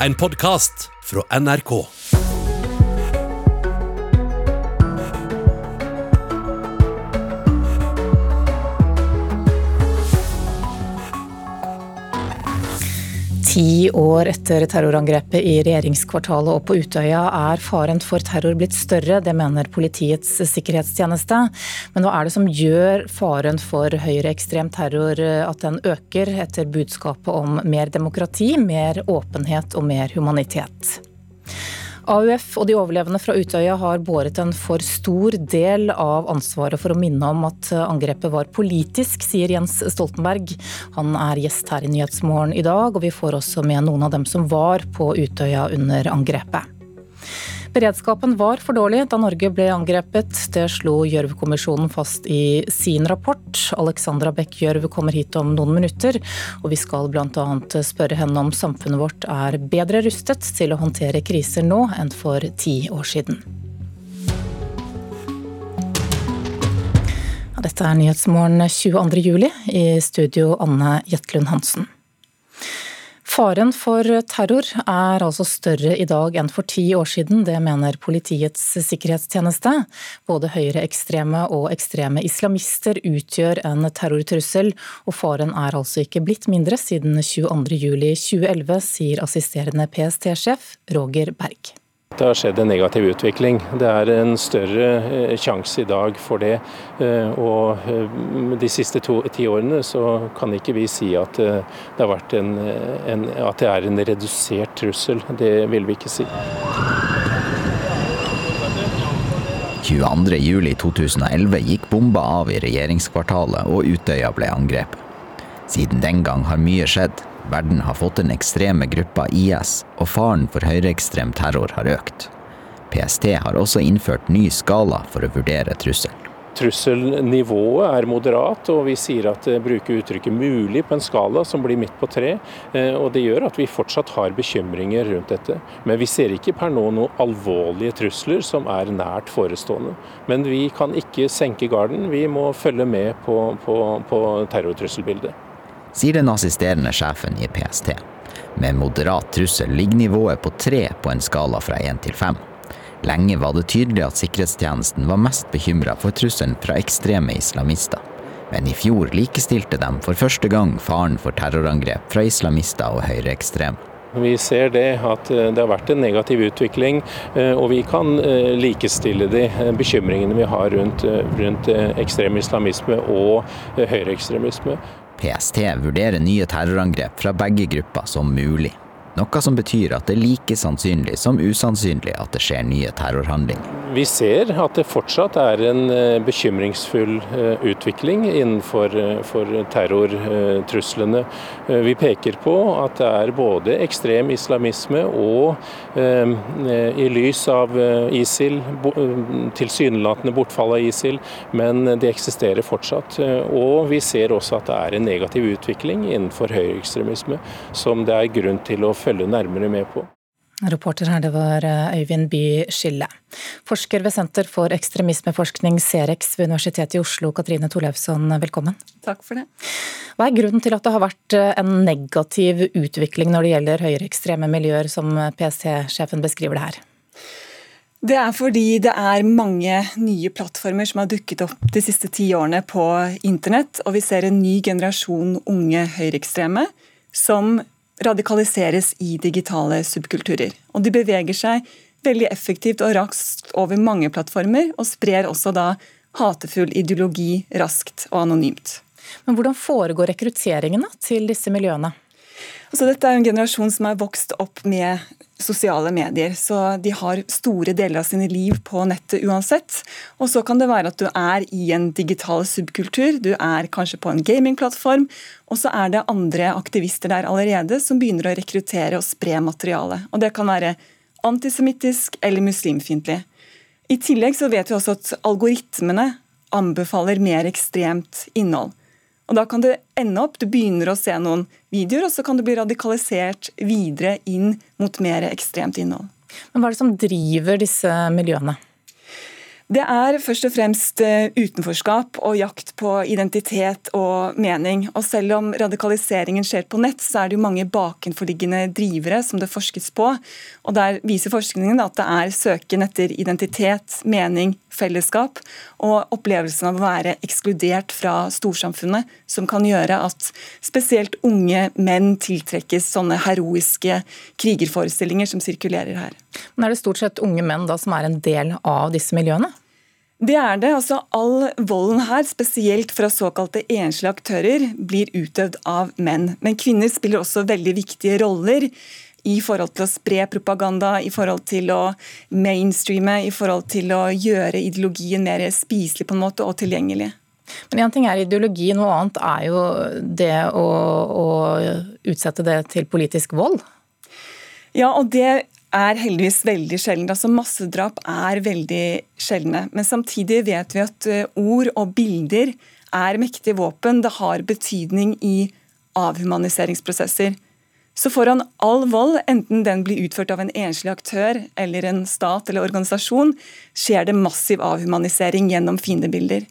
en podkast fra NRK. Ti år etter terrorangrepet i regjeringskvartalet og på Utøya er faren for terror blitt større, det mener Politiets sikkerhetstjeneste. Men hva er det som gjør faren for høyreekstrem terror at den øker, etter budskapet om mer demokrati, mer åpenhet og mer humanitet? AUF og de overlevende fra Utøya har båret en for stor del av ansvaret for å minne om at angrepet var politisk, sier Jens Stoltenberg. Han er gjest her i Nyhetsmorgen i dag, og vi får også med noen av dem som var på Utøya under angrepet. Beredskapen var for dårlig da Norge ble angrepet. Det slo Gjørv-kommisjonen fast i sin rapport. Alexandra Bech Gjørv kommer hit om noen minutter, og vi skal bl.a. spørre henne om samfunnet vårt er bedre rustet til å håndtere kriser nå enn for ti år siden. Dette er Nyhetsmorgen 22. juli. I studio Anne Jetlund Hansen. Faren for terror er altså større i dag enn for ti år siden. Det mener Politiets sikkerhetstjeneste. Både høyreekstreme og ekstreme islamister utgjør en terrortrussel, og faren er altså ikke blitt mindre siden 22.07.2011, sier assisterende PST-sjef Roger Berg. Det har skjedd en negativ utvikling. Det er en større eh, sjanse i dag for det. Eh, og eh, de siste to, ti årene så kan ikke vi si at det, en, en, at det er en redusert trussel. Det vil vi ikke si. 22.07.2011 gikk bomba av i regjeringskvartalet og Utøya ble angrepet. Siden den gang har mye skjedd. Verden har fått den ekstreme gruppa IS, og faren for høyreekstrem terror har økt. PST har også innført ny skala for å vurdere trusselen. Trusselnivået er moderat, og vi sier at det bruker uttrykket 'mulig' på en skala som blir midt på tre. Eh, og Det gjør at vi fortsatt har bekymringer rundt dette. Men vi ser ikke per nå noen alvorlige trusler som er nært forestående. Men vi kan ikke senke garden, vi må følge med på, på, på terrortrusselbildet sier den assisterende sjefen i PST. Med moderat trussel ligger nivået på tre på en skala fra én til fem. Lenge var det tydelig at sikkerhetstjenesten var mest bekymra for trusselen fra ekstreme islamister. Men i fjor likestilte de for første gang faren for terrorangrep fra islamister og høyreekstreme. Vi ser det at eh, det har vært en negativ utvikling, eh, og vi kan eh, likestille de bekymringene vi har rundt, rundt ekstrem islamisme og høyreekstremisme. PST vurderer nye terrorangrep fra begge grupper som mulig. Noe som betyr at det er like sannsynlig som usannsynlig at det skjer nye terrorhandlinger. Vi ser at det fortsatt er en eh, bekymringsfull eh, utvikling innenfor eh, terrortruslene. Vi peker på at det er både ekstrem islamisme og i lys av ISIL, tilsynelatende bortfall av ISIL, men det eksisterer fortsatt. Og vi ser også at det er en negativ utvikling innenfor høyreekstremisme som det er grunn til å følge nærmere med på. Reporter her, det var eh, Øyvind By Skille. Forsker ved Senter for ekstremismeforskning, Cerex ved Universitetet i Oslo, Katrine Torleifsson, velkommen. Takk for det. Hva er grunnen til at det har vært eh, en negativ utvikling når det gjelder høyreekstreme miljøer, som PST-sjefen beskriver det her? Det er fordi det er mange nye plattformer som har dukket opp de siste ti årene på internett, og vi ser en ny generasjon unge høyreekstreme som radikaliseres i digitale subkulturer. Og de beveger seg veldig effektivt og raskt over mange plattformer, og sprer også da hatefull ideologi raskt og anonymt. Men Hvordan foregår rekrutteringen til disse miljøene? Altså, dette er en generasjon som er vokst opp med sosiale medier, så de har store deler av sine liv på nettet uansett. Og så kan det være at du er i en digital subkultur, du er kanskje på en gamingplattform, og så er det andre aktivister der allerede som begynner å rekruttere og spre materiale. Og det kan være antisemittisk eller muslimfiendtlig. I tillegg så vet vi også at algoritmene anbefaler mer ekstremt innhold. Og Da kan det ende opp, du begynner å se noen videoer, og så kan du bli radikalisert videre inn mot mer ekstremt innhold. Men Hva er det som driver disse miljøene? Det er først og fremst eh, utenforskap og jakt på identitet og mening. Og selv om radikaliseringen skjer på nett, så er det jo mange bakenforliggende drivere som det forskes på. Og Der viser forskningen at det er søken etter identitet, mening, fellesskap og opplevelsen av å være ekskludert fra storsamfunnet som kan gjøre at spesielt unge menn tiltrekkes sånne heroiske krigerforestillinger som sirkulerer her. Men Er det stort sett unge menn da som er en del av disse miljøene? Det er det. altså All volden her, spesielt fra såkalte enslige aktører, blir utøvd av menn. Men kvinner spiller også veldig viktige roller i forhold til å spre propaganda, i forhold til å mainstreame, i forhold til å gjøre ideologien mer spiselig på en måte og tilgjengelig. Men én ting er ideologi, noe annet er jo det å, å utsette det til politisk vold. Ja, og det er heldigvis veldig sjelden. Altså Massedrap er veldig sjeldne. Men samtidig vet vi at eh, ord og bilder er mektige våpen. Det har betydning i avhumaniseringsprosesser. Så foran all vold, enten den blir utført av en enslig aktør eller en stat eller organisasjon, skjer det massiv avhumanisering gjennom fiendebilder.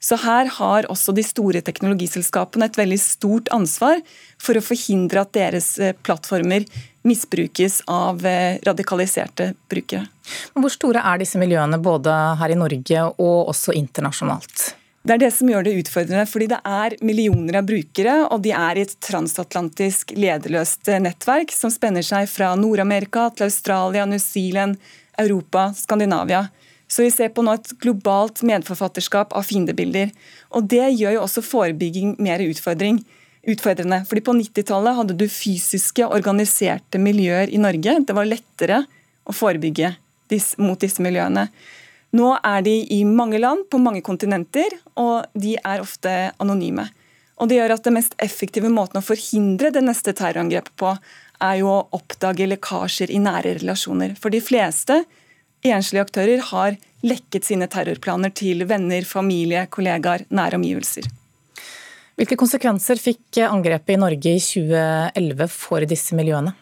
Så her har også de store teknologiselskapene et veldig stort ansvar for å forhindre at deres eh, plattformer misbrukes av eh, radikaliserte brukere. Hvor store er disse miljøene både her i Norge og også internasjonalt? Det er det som gjør det utfordrende, fordi det er millioner av brukere, og de er i et transatlantisk lederløst eh, nettverk som spenner seg fra Nord-Amerika til Australia, New Zealand, Europa, Skandinavia. Så vi ser på nå et globalt medforfatterskap av fiendebilder. Og det gjør jo også forebygging mer utfordring, utfordrende. Fordi på 90-tallet hadde du fysiske, organiserte miljøer i Norge. Det var lettere å forebygge mot disse miljøene. Nå er de i mange land, på mange kontinenter, og de er ofte anonyme. Og Det gjør at det mest effektive måten å forhindre det neste terrorangrepet på, er jo å oppdage lekkasjer i nære relasjoner. For de fleste Enslige aktører har lekket sine terrorplaner til venner, familie, kollegaer, nære omgivelser. Hvilke konsekvenser fikk angrepet i Norge i 2011 for disse miljøene?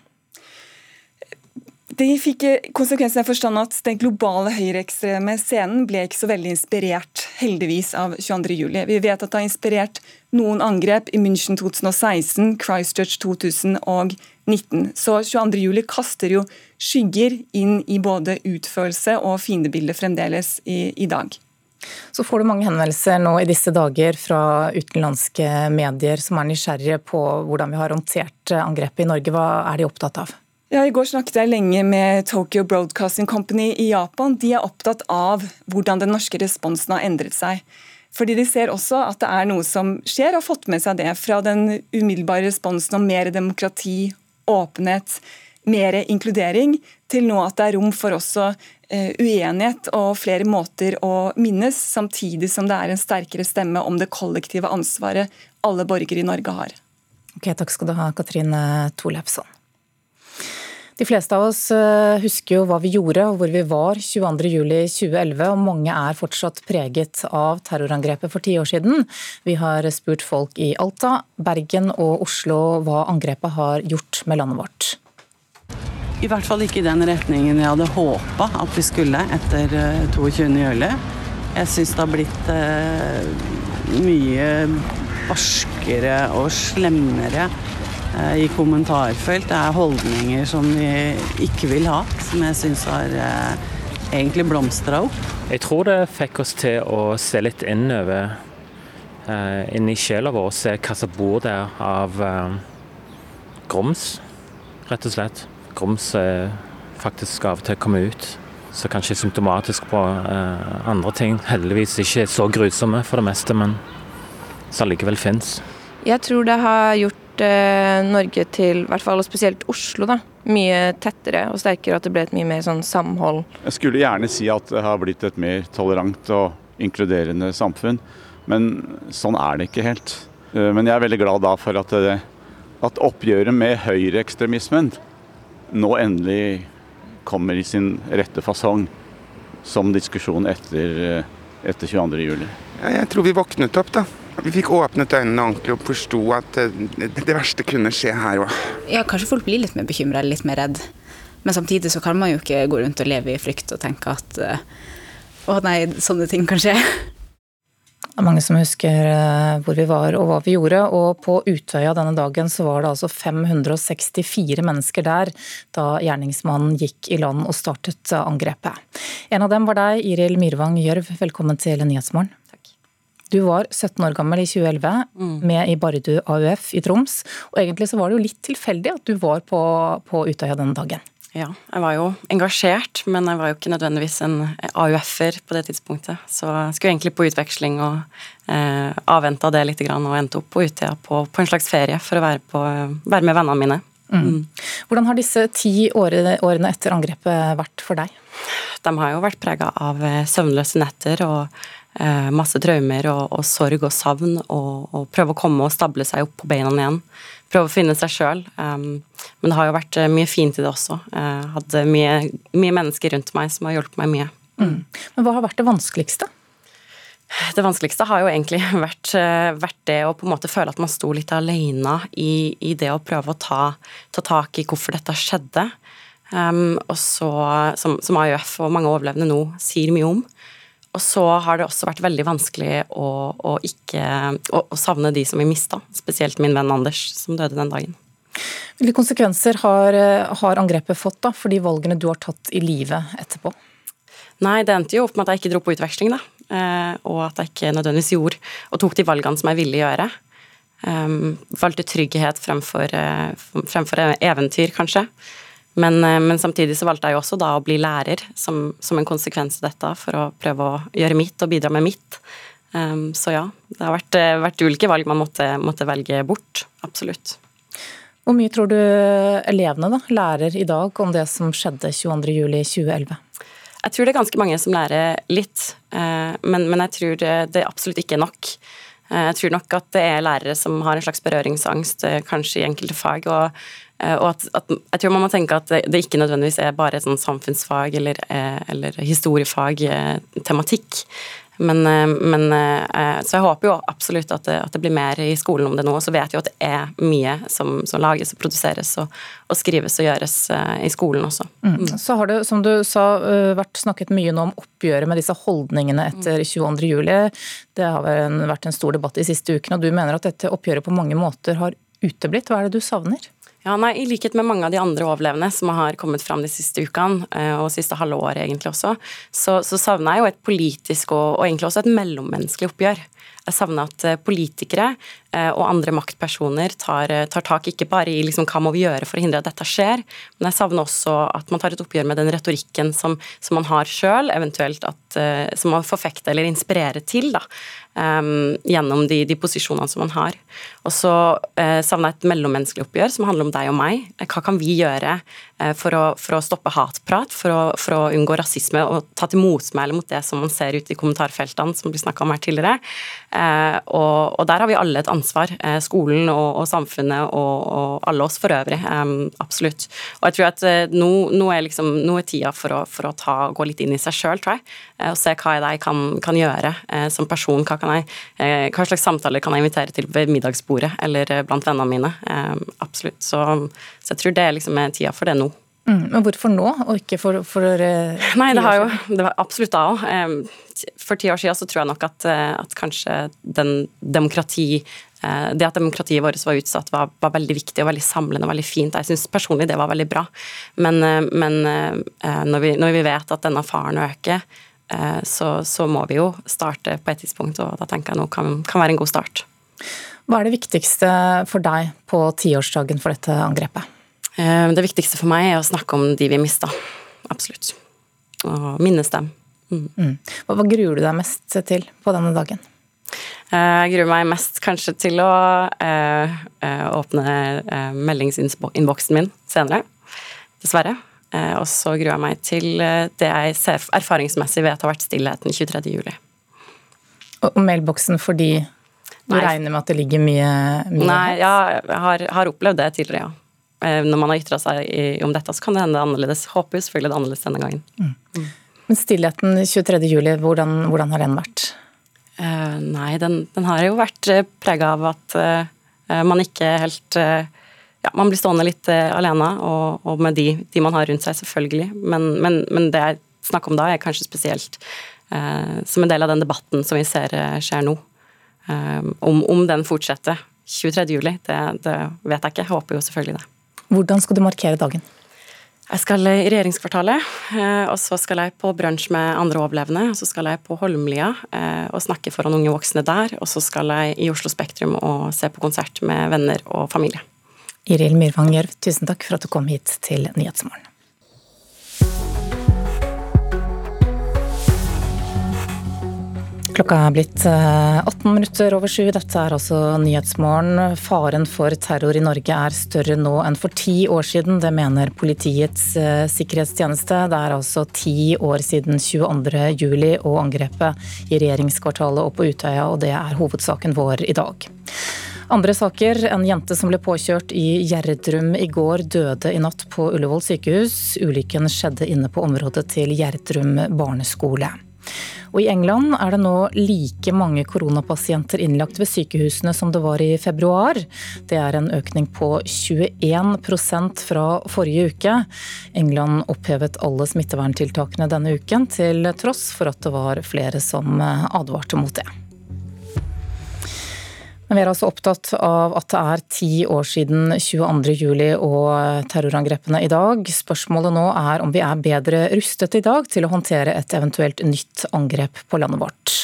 De fikk konsekvensen i forstand at Den globale høyreekstreme scenen ble ikke så veldig inspirert, heldigvis, av 22.07. Vi vet at det har inspirert noen angrep i München 2016, Christchurch 2019. Så 22.07 kaster jo skygger inn i både utførelse og fiendebildet fremdeles i, i dag. Så får du mange henvendelser nå i disse dager fra utenlandske medier som er nysgjerrige på hvordan vi har håndtert angrepet i Norge. Hva er de opptatt av? Ja, I går snakket jeg lenge med Tokyo Broadcasting Company i Japan. De er opptatt av hvordan den norske responsen har endret seg. Fordi De ser også at det er noe som skjer, og har fått med seg det. Fra den umiddelbare responsen om mer demokrati, åpenhet, mer inkludering, til nå at det er rom for også eh, uenighet og flere måter å minnes, samtidig som det er en sterkere stemme om det kollektive ansvaret alle borgere i Norge har. Ok, Takk skal du ha, Katrine Tolefsson. De fleste av oss eh, husker jo hva vi gjorde og hvor vi var 22.07.2011, og mange er fortsatt preget av terrorangrepet for ti år siden. Vi har spurt folk i Alta, Bergen og Oslo hva angrepet har gjort med landet vårt. I hvert fall ikke i den retningen jeg hadde håpa at vi skulle etter 22.07. Eh, jeg syns det har blitt eh, mye barskere og slemmere i kommentarfelt. Det er holdninger som vi ikke vil ha, som jeg syns har eh, egentlig blomstra opp. Jeg tror det fikk oss til å se litt innover, eh, inn i sjela vår, og se hva som bor der av grums, rett og slett. Grums faktisk av og til kommer ut. Så kanskje symptomatisk på andre ting. Heldigvis ikke så grusomme for det meste, men som allikevel fins. Jeg tror det har gjort eh, Norge til, i hvert fall spesielt Oslo, da, mye tettere og sterkere. At det ble et mye mer sånn samhold. Jeg skulle gjerne si at det har blitt et mer tolerant og inkluderende samfunn, men sånn er det ikke helt. Eh, men jeg er veldig glad da for at, det, at oppgjøret med høyreekstremismen nå endelig kommer i sin rette fasong som diskusjon etter, eh, etter 22.07. Ja, jeg tror vi våknet opp, da. Vi fikk åpnet øynene ordentlig og forsto at eh, det verste kunne skje her òg. Ja, kanskje folk blir litt mer bekymra eller litt mer redd. Men samtidig så kan man jo ikke gå rundt og leve i frykt og tenke at uh, Å nei, sånne ting kan skje. Det er mange som husker eh, hvor vi var og hva vi gjorde. Og på Utøya denne dagen så var det altså 564 mennesker der da gjerningsmannen gikk i land og startet angrepet. En av dem var deg, Iril Myrvang Gjørv. Velkommen til Nyhetsmorgen. Du var 17 år gammel i 2011, mm. med i Bardu AUF i Troms. Og egentlig så var det jo litt tilfeldig at du var på, på Utøya denne dagen. Ja, jeg var jo engasjert, men jeg var jo ikke nødvendigvis en AUF-er på det tidspunktet. Så jeg skulle egentlig på utveksling og eh, avventa det litt og endte opp på Utøya på, på, en slags ferie for å være, på, være med vennene mine. Mm. Mm. Hvordan har disse ti årene, årene etter angrepet vært for deg? De har jo vært prega av eh, søvnløse netter og masse traumer og, og, sorg og savn, og, og prøve å komme og stable seg opp på beina igjen prøve å finne seg sjøl. Um, men det har jo vært eh, mye fint i det også. Jeg uh, hadde mye, mye, mennesker rundt meg som har hjulpet meg mye. Mm. Men hva har vært det vanskeligste? Det vanskeligste har jo egentlig vært, vært, det å på en måte føle at man sto litt alene i, i det å prøve å ta, ta, tak i hvorfor dette skjedde. Um, og så, som, som AUF og mange overlevende nå sier mye om. Og så har det også vært veldig vanskelig å, å ikke å, å, savne de som vi mista, spesielt min venn Anders, som døde den dagen. Hvilke konsekvenser har, har angrepet fått da, for de valgene du har tatt i livet etterpå? Nei, det endte jo opp med at jeg ikke dro på utveksling, da. Eh, og at jeg ikke nødvendigvis gjorde og tok de valgene som jeg ville gjøre. Um, valgte trygghet fremfor, uh, fremfor eventyr, kanskje. Men, eh, men, samtidig så valgte jeg jo også da å bli lærer som, som, en konsekvens av dette, for å prøve å gjøre mitt og bidra med mitt. Um, så ja, det har vært, eh, vært ulike valg man måtte, måtte, velge bort. Absolutt. Hvor mye tror du elevene da, lærer i dag om det som skjedde 22.07.2011? Jeg tror det er ganske mange som lærer litt, uh, men, men jeg tror det, det absolutt ikke er nok. Jeg tror nok at det er lærere som har en slags berøringsangst, kanskje i enkelte fag. og og at, at, jeg tror man må tenke at det, ikke nødvendigvis er bare et sånn samfunnsfag eller, eh, eller historiefag-tematikk. Eh, men, men, så jeg håper jo absolutt at det, at det, blir mer i skolen om det nå. Og så vet vi at det er mye som, som lages og produseres og, og, skrives og gjøres i skolen også. Mm. mm. Så har det, som du sa, vært snakket mye nå om oppgjøret med disse holdningene etter 22.07. Det har vært en stor debatt de siste ukene, og du mener at dette oppgjøret på mange måter har uteblitt. Hva er det du savner? Ja, nei, I likhet med mange av de andre overlevende som har kommet fram de siste ukene, eh, og siste halve året egentlig også, så, så savner jeg jo et politisk og, og egentlig også et mellommenneskelig oppgjør. Jeg savner at eh, politikere og andre maktpersoner tar, tar tak ikke bare i liksom, hva må vi gjøre for å hindre at dette skjer, men jeg savner også at man tar et oppgjør med den retorikken som, som man har sjøl, eventuelt at, som man forfekter eller inspirerer til. da um, gjennom de, de, posisjonene som man har. Og så uh, savner jeg et mellommenneskelig oppgjør som handler om deg og meg. Hva kan vi gjøre for, å, for, å, stoppe hatprat, for å, for å, unngå rasisme og ta til motmæle mot det som man ser ute i kommentarfeltene, som blir snakka om her tidligere. Uh, og, og, der har vi alle et ansvar. skolen og, og samfunnet og, alle oss for øvrig. Absolutt. Og jeg tror at nå, nå, er liksom, nå, er tida for å, for å ta, gå litt inn i seg sjøl, tror jeg. og se hva jeg kan, kan gjøre som person. Hva jeg, eh, hva slags samtaler kan jeg invitere til ved middagsbordet eller eh, blant vennene mine? Eh, absolutt. Så, så jeg tror det er liksom tida for det nå. Mm, men hvorfor nå, og ikke for, for Nei, det har jo det var absolutt da òg. For ti år siden så tror jeg nok at, at kanskje den demokrati det at demokratiet vårt var utsatt, var, var, veldig viktig og veldig samlende og veldig fint. Jeg syns personlig det var veldig bra. Men, men når, vi, når, vi, vet at denne faren øker, Eh, så, så, må vi jo starte på et tidspunkt, og da tenker jeg nå kan, kan være en god start. Hva er det viktigste for deg på tiårsdagen for dette angrepet? Eh, det viktigste for meg er å snakke om de vi mista. Absolutt. Og minnes dem. Mm. Mm. Hva, hva gruer du deg mest til på denne dagen? Eh, jeg gruer meg mest kanskje til å eh, åpne eh, meldingsinnboksen min senere. Dessverre. Eh, og så gruer jeg meg til det jeg ser erfaringsmessig vet har vært stillheten 23.07. Og mailboksen fordi du Nei. regner med at det ligger mye, mye Nei, ja, jeg har, har, opplevd det tidligere, ja. Eh, når man har ytra seg om dette, så kan det hende er annerledes. Håper selvfølgelig det er annerledes denne gangen. Mm. Mm. Men stillheten 23.07, hvordan, hvordan har den vært? Uh, nei, den, den, har jo vært prega av at uh, man ikke helt uh, ja, man blir stående litt uh, alene, og, og med de, de, man har rundt seg, selvfølgelig. Men, men, men, det jeg snakker om da, er kanskje spesielt som en del av den debatten som vi ser skjer nå. Om, om den fortsetter 23.07, det, det vet jeg ikke. Jeg håper jo selvfølgelig det. Hvordan skal du markere dagen? Jeg skal i regjeringskvartalet, eh, og så skal jeg på brunsj med andre overlevende. Og så skal jeg på Holmlia eh, og snakke foran unge voksne der. Og så skal jeg i Oslo Spektrum og se på konsert med venner og familie. Iril Myrvang Gjørv, tusen takk for at du kom hit til Nyhetsmorgen. Klokka er blitt 18 eh, minutter over sju. Dette er altså Nyhetsmorgen. Faren for terror i Norge er større nå enn for ti år siden. Det mener Politiets eh, sikkerhetstjeneste. Det er altså ti år siden 22.07 og angrepet i regjeringskvartalet og på Utøya, og det er hovedsaken vår i dag. Andre saker. En jente som ble påkjørt i Gjerdrum i går, døde i natt på Ullevål sykehus. Ulykken skjedde inne på området til Gjerdrum barneskole. Og I England er det nå like mange koronapasienter innlagt ved sykehusene som det var i februar. Det er en økning på 21% fra forrige uke. England opphevet alle smitteverntiltakene denne uken, til tross for at det var flere som advarte mot det. Men vi er altså opptatt av at det er ti år siden 22.07 og terrorangrepene i dag. Spørsmålet nå er om vi er bedre rustet i dag til å håndtere et eventuelt nytt angrep på landet vårt.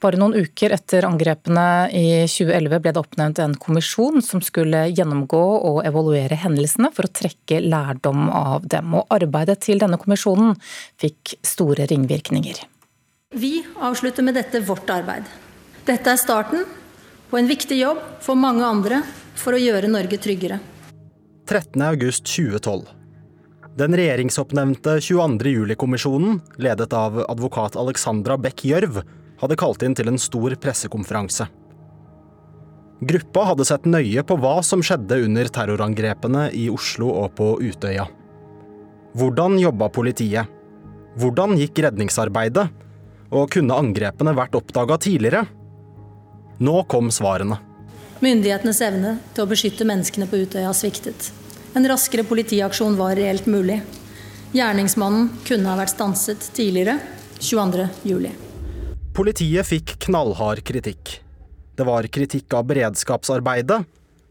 Bare noen uker etter angrepene i 2011 ble det oppnevnt en kommisjon som skulle gjennomgå og evaluere hendelsene for å trekke lærdom av dem. Og arbeidet til denne kommisjonen fikk store ringvirkninger. Vi avslutter med dette vårt arbeid. Dette er starten på en viktig jobb for mange andre for å gjøre Norge tryggere. 13.8.2012. Den regjeringsoppnevnte 22. juli-kommisjonen, ledet av advokat Alexandra Beck Gjørv, hadde kalt inn til en stor pressekonferanse. Gruppa hadde sett nøye på hva som skjedde under terrorangrepene i Oslo og på Utøya. Hvordan jobba politiet? Hvordan gikk redningsarbeidet? Og kunne angrepene vært oppdaga tidligere? Nå kom svarene. Myndighetenes evne til å beskytte menneskene på Utøya sviktet. En raskere politiaksjon var reelt mulig. Gjerningsmannen kunne ha vært stanset tidligere, 22.07. Politiet fikk knallhard kritikk. Det var kritikk av beredskapsarbeidet,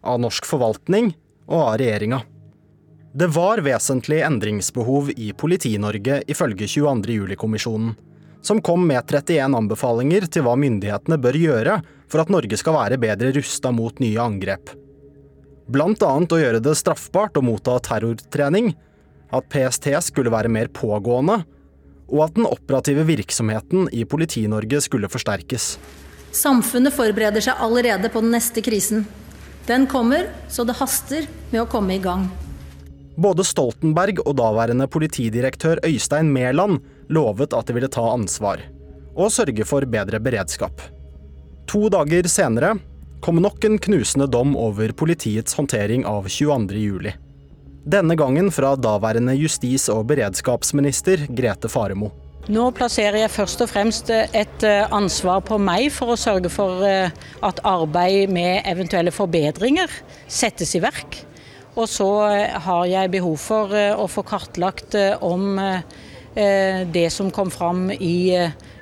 av norsk forvaltning og av regjeringa. Det var vesentlig endringsbehov i Politi-Norge, ifølge 22.07-kommisjonen, som kom med 31 anbefalinger til hva myndighetene bør gjøre for at Norge skal være bedre rusta mot nye angrep. Blant annet å gjøre det straffbart å motta terrortrening, at PST skulle være mer pågående, og at den operative virksomheten i Politi-Norge skulle forsterkes. Samfunnet forbereder seg allerede på den neste krisen. Den kommer, så det haster med å komme i gang. Både Stoltenberg og daværende politidirektør Øystein Mæland lovet at de ville ta ansvar, og sørge for bedre beredskap. To dager senere kom nok en knusende dom over politiets håndtering av 22.07. Denne gangen fra daværende justis- og beredskapsminister Grete Faremo. Nå plasserer jeg først og fremst et eh, ansvar på meg for å sørge for eh, at arbeid med eventuelle forbedringer settes i verk. Og så eh, har jeg behov for å få kartlagt om det som kom fram i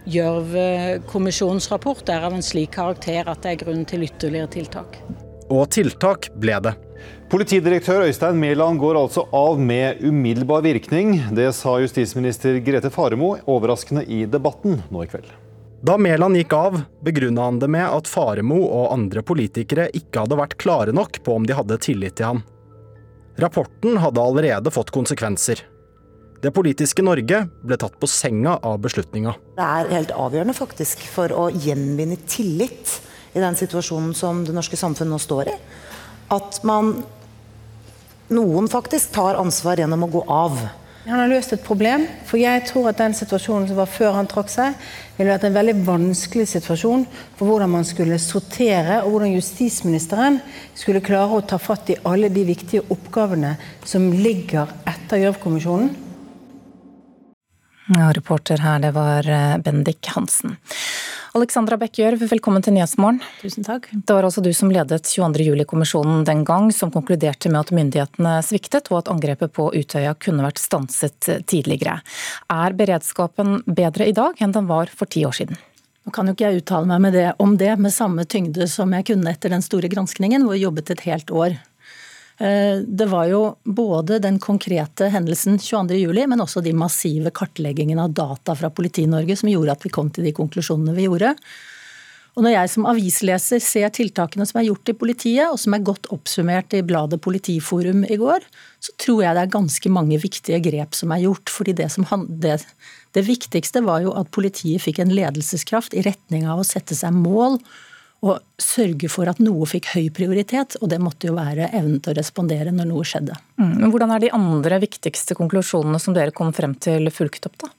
Gjørv-kommisjonens rapport er av en slik karakter at det er grunn til ytterligere tiltak. Og tiltak ble det. Politidirektør Øystein Mæland går altså av med umiddelbar virkning. Det sa justisminister Grete Faremo overraskende i debatten nå i kveld. Da Mæland gikk av, begrunna han det med at Faremo og andre politikere ikke hadde vært klare nok på om de hadde tillit til han. Rapporten hadde allerede fått konsekvenser. Det politiske Norge ble tatt på senga av beslutninga. Det er helt avgjørende faktisk for å gjenvinne tillit i den situasjonen som det norske samfunnet nå står i. At man noen faktisk tar ansvar gjennom å gå av. Han har løst et problem. For jeg tror at den situasjonen som var før han trakk seg, ville vært en veldig vanskelig situasjon for hvordan man skulle sortere, og hvordan justisministeren skulle klare å ta fatt i alle de viktige oppgavene som ligger etter Gjørv-kommisjonen. Ja, reporter her, det var eh, Bendik Hansen. Alexandra Bech Gjørv, velkommen til Nyhetsmorgen. Tusen takk. Det var altså du som ledet 22.07-kommisjonen den gang, som konkluderte med at myndighetene sviktet, og at angrepet på Utøya kunne vært stanset tidligere. Er beredskapen bedre i dag enn den var for ti år siden? Nå kan jo ikke jeg uttale meg det, om det med samme tyngde som jeg kunne etter den store granskningen, hvor jeg jobbet et helt år. Eh, det var jo både den konkrete hendelsen 22.07, men også de massive kartleggingene av data fra Politi-Norge som gjorde at vi kom til de konklusjonene vi gjorde. Og når jeg som avisleser ser tiltakene som er gjort i politiet, og som er godt oppsummert i bladet Politiforum i går, så tror jeg det er ganske mange viktige grep som er gjort. fordi det, som, det, det viktigste var jo at politiet fikk en ledelseskraft i retning av å sette seg mål og sørge for at noe fikk høy prioritet, og det måtte jo være evnen til å respondere når noe skjedde. Mm, men Hvordan er de andre viktigste konklusjonene som dere kom frem til fulgt opp, da?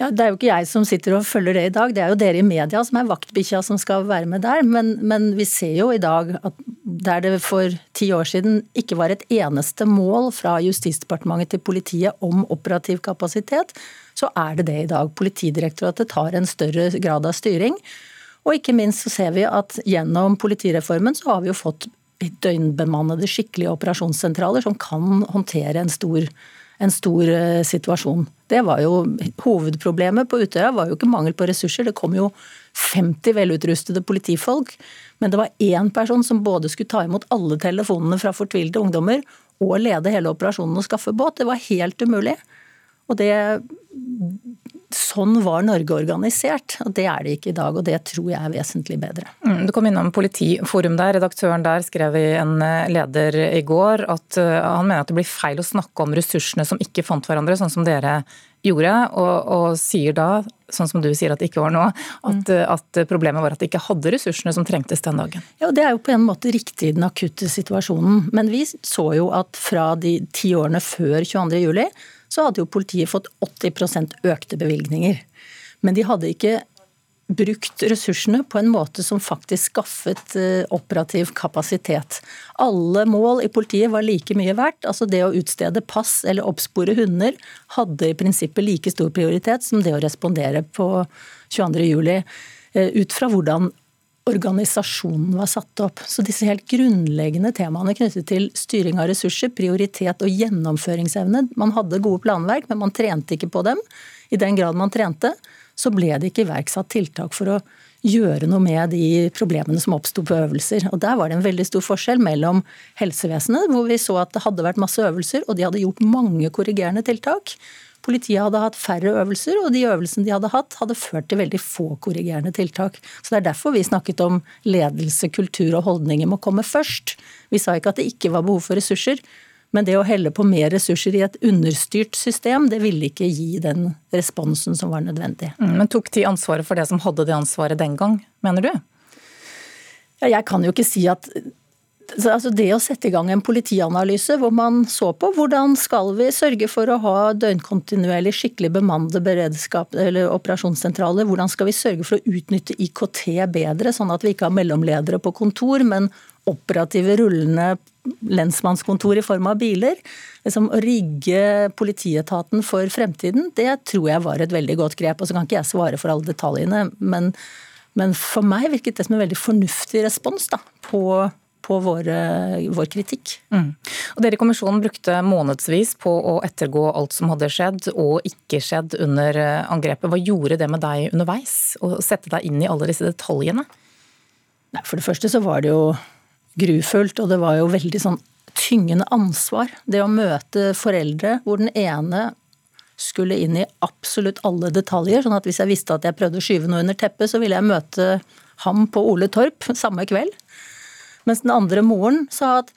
Ja, Det er jo ikke jeg som sitter og følger det i dag, det er jo dere i media som er vaktbikkja som skal være med der. Men, men, vi ser jo i dag at der det for ti år siden ikke var et eneste mål fra Justisdepartementet til politiet om operativ kapasitet, så er det det i dag. Politidirektoratet tar en større grad av styring. Og ikke minst så ser vi at gjennom politireformen så har vi jo fått døgnbemannede, skikkelige operasjonssentraler som kan håndtere en stor, en stor eh, situasjon. Det var jo Hovedproblemet på Utøya var jo ikke mangel på ressurser. Det kom jo 50 velutrustede politifolk, men det var én person som både skulle ta imot alle telefonene fra fortvilte ungdommer og lede hele operasjonen og skaffe båt. Det var helt umulig. Og det Sånn var Norge organisert, og det er det ikke i dag. Og det tror jeg er vesentlig bedre. Mm, du kom innom Politiforum der. Redaktøren der skrev i en eh, leder i går at eh, han mener at det blir feil å snakke om ressursene som ikke fant hverandre, sånn som dere gjorde, og, og sier da, sånn som du sier at det ikke var nå, at, mm. at, problemet var at de ikke hadde ressursene som trengtes den dagen. Ja, og Det er jo på en måte riktig i den akutte situasjonen. Men vi så jo at fra de ti årene før 22.07 så hadde jo politiet fått 80% økte bevilgninger. Men de hadde ikke brukt ressursene på en måte som faktisk skaffet eh, operativ kapasitet. Alle mål i politiet var like mye verdt. altså Det å utstede pass eller oppspore hunder hadde i prinsippet like stor prioritet som det å respondere på 22.07. Eh, ut fra hvordan organisasjonen var satt opp. Så disse helt grunnleggende temaene knyttet til styring av ressurser, prioritet og gjennomføringsevne Man hadde gode planverk, men man trente ikke på dem. I den grad man trente, så ble det ikke iverksatt tiltak for å gjøre noe med de problemene som oppsto på øvelser. Og Der var det en veldig stor forskjell mellom helsevesenet, hvor vi så at det hadde vært masse øvelser, og de hadde gjort mange korrigerende tiltak, Politiet hadde hatt færre øvelser, og de øvelsene de hadde hatt, hadde ført til veldig få korrigerende tiltak. Så Det er derfor vi snakket om ledelse, kultur og holdninger må komme først. Vi sa ikke at det ikke var behov for ressurser, men det å helle på mer ressurser i et understyrt system, det ville ikke gi den responsen som var nødvendig. Mm, men tok de ansvaret for det som hadde det ansvaret den gang, mener du? Ja, jeg kan jo ikke si at altså det å sette i gang en politianalyse hvor man så på hvordan skal vi sørge for å ha døgnkontinuerlig skikkelig bemannede beredskap eller operasjonssentraler, hvordan skal vi sørge for å utnytte IKT bedre, sånn at vi ikke har mellomledere på kontor, men operative rullende lensmannskontor i form av biler. Liksom, å rigge politietaten for fremtiden, det tror jeg var et veldig godt grep. Og så kan ikke jeg svare for alle detaljene, men, men for meg virket det som en veldig fornuftig respons da, på på våre, vår kritikk. Mm. Og Dere i kommisjonen brukte månedsvis på å ettergå alt som hadde skjedd og ikke skjedd under eh, angrepet. Hva gjorde det med deg underveis, å sette deg inn i alle disse detaljene? Nei, for det første så var det jo grufullt, og det var jo veldig sånn tyngende ansvar. Det å møte foreldre hvor den ene skulle inn i absolutt alle detaljer. sånn at hvis jeg visste at jeg prøvde å skyve noe under teppet, så ville jeg møte ham på Ole Torp samme kveld. Mens den andre moren sa at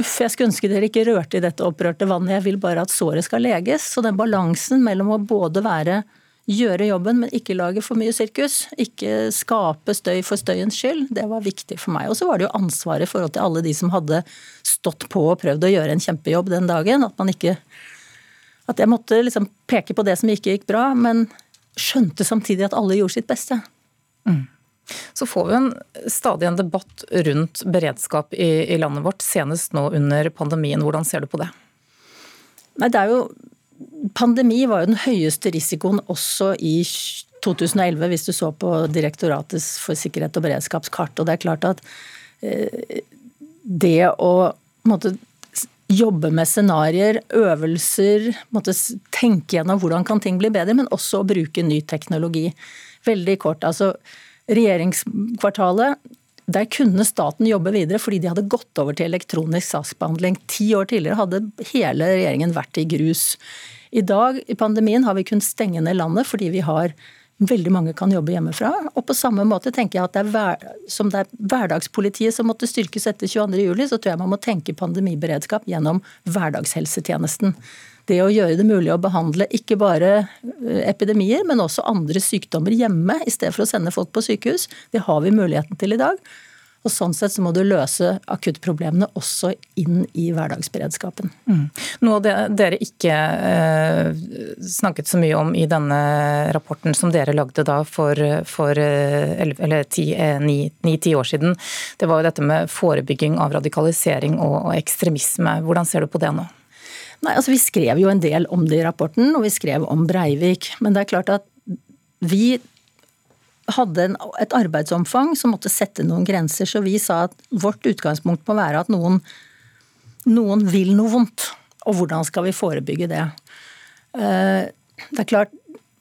uff, jeg skulle ønske dere ikke rørte i dette opprørte vannet, jeg vil bare at såret skal leges. Så den balansen mellom å både være gjøre jobben, men ikke lage for mye sirkus. Ikke skape støy for støyens skyld. Det var viktig for meg. Og så var det jo ansvaret i forhold til alle de som hadde stått på og prøvd å gjøre en kjempejobb den dagen. At man ikke At jeg måtte liksom peke på det som ikke gikk bra, men skjønte samtidig at alle gjorde sitt beste. Mm. Så får vi en, stadig en debatt rundt beredskap i, i, landet vårt, senest nå under pandemien. Hvordan ser du på det? Nei, det er jo Pandemi var jo den høyeste risikoen også i 2011, hvis du så på Direktoratets for sikkerhet og beredskapskart. Og det er klart at eh, det å måtte, jobbe med scenarioer, øvelser, måtte tenke gjennom hvordan kan ting bli bedre, men også å bruke ny teknologi. Veldig kort. altså Regjeringskvartalet der kunne staten jobbe videre fordi de hadde gått over til elektronisk saksbehandling. Ti år tidligere hadde hele regjeringen vært i grus. I dag i pandemien har vi kunnet stenge ned landet fordi vi har veldig mange kan jobbe hjemmefra. Og på samme måte tenker jeg at det er hver, som det er hverdagspolitiet som måtte styrkes etter 22.07, så tror jeg man må tenke pandemiberedskap gjennom hverdagshelsetjenesten. Det å gjøre det mulig å behandle ikke bare eh, epidemier, men også andre sykdommer hjemme, i stedet for å sende folk på sykehus, det har vi muligheten til i dag. Og Sånn sett så må du løse akuttproblemene også inn i hverdagsberedskapen. Mm. Noe av det dere ikke eh, snakket så mye om i denne rapporten som dere lagde da for, for eh, ni-ti år siden, det var jo dette med forebygging av radikalisering og, og ekstremisme. Hvordan ser du på det nå? Nei, altså Vi skrev jo en del om det i rapporten, og vi skrev om Breivik. Men det er klart at vi hadde en, et arbeidsomfang som måtte sette noen grenser. Så vi sa at vårt utgangspunkt må være at noen, noen vil noe vondt. Og hvordan skal vi forebygge det? Eh, det er klart,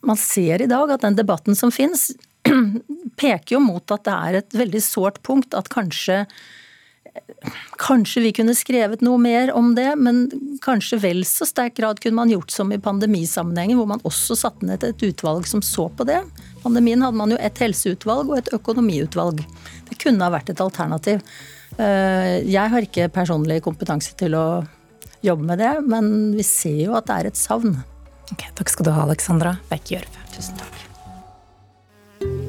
man ser i dag at den debatten som finnes, peker jo mot at det er et veldig sårt punkt at kanskje Kanskje vi kunne skrevet noe mer om det, men kanskje vel så sterk grad kunne man gjort som i pandemisammenhengen, hvor man også satte ned et utvalg som så på det. Pandemien hadde man jo et helseutvalg og et økonomiutvalg. Det kunne ha vært et alternativ. Eh, jeg har ikke personlig kompetanse til å jobbe med det, men vi ser jo at det er et savn. Ok, takk skal du ha, Alexandra Beck Gjørv. Tusen takk.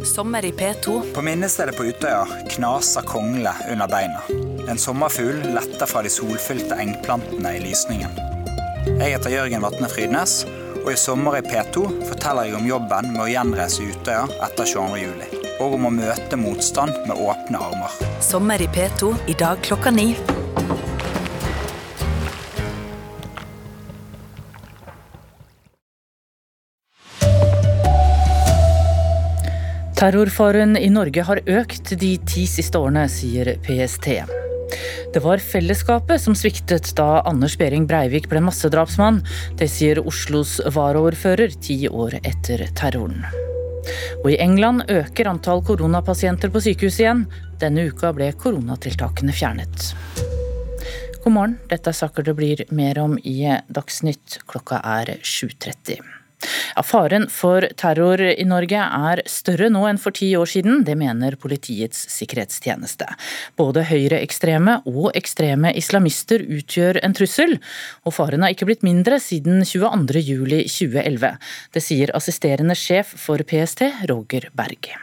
Sommer i P2. På minnestedet på Utøya knaser kongle under beina. En sommerfugl letter fra de solfylte engplantene i lysningen. Jeg heter Jørgen Vatne Frydnes, og i Sommer i P2 forteller jeg om jobben med å gjenreise Utøya etter 22.07. Og om å møte motstand med åpne armer. Sommer i P2 i dag klokka ni. Terrorfaren i Norge har økt de ti siste årene, sier PST. Det var fellesskapet som sviktet da Anders Behring Breivik ble massedrapsmann. Det sier Oslos varaordfører ti år etter terroren. Og i England øker antall koronapasienter på sykehus igjen. Denne uka ble koronatiltakene fjernet. God morgen, dette er saker det blir mer om i Dagsnytt. Klokka er 7.30. Ja, faren for terror i Norge er større nå enn for ti år siden, det mener Politiets sikkerhetstjeneste. Både høyreekstreme og ekstreme islamister utgjør en trussel, og faren har ikke blitt mindre siden 22.07.2011. Det sier assisterende sjef for PST, Roger Berg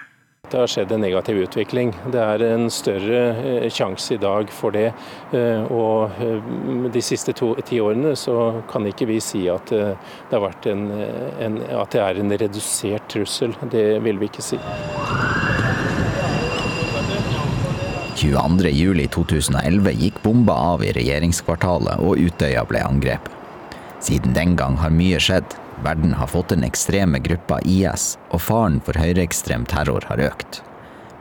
det har skjedd en negativ utvikling. Det er en større eh, sjanse i dag for det. Eh, og eh, de siste to, ti årene så kan ikke vi si at det, har vært en, en, at det er en redusert trussel. Det vil vi ikke si. 22.07.2011 gikk bomba av i regjeringskvartalet og Utøya ble angrepet. Siden den gang har mye skjedd. Verden har fått den ekstreme gruppa IS, og faren for høyreekstrem terror har økt.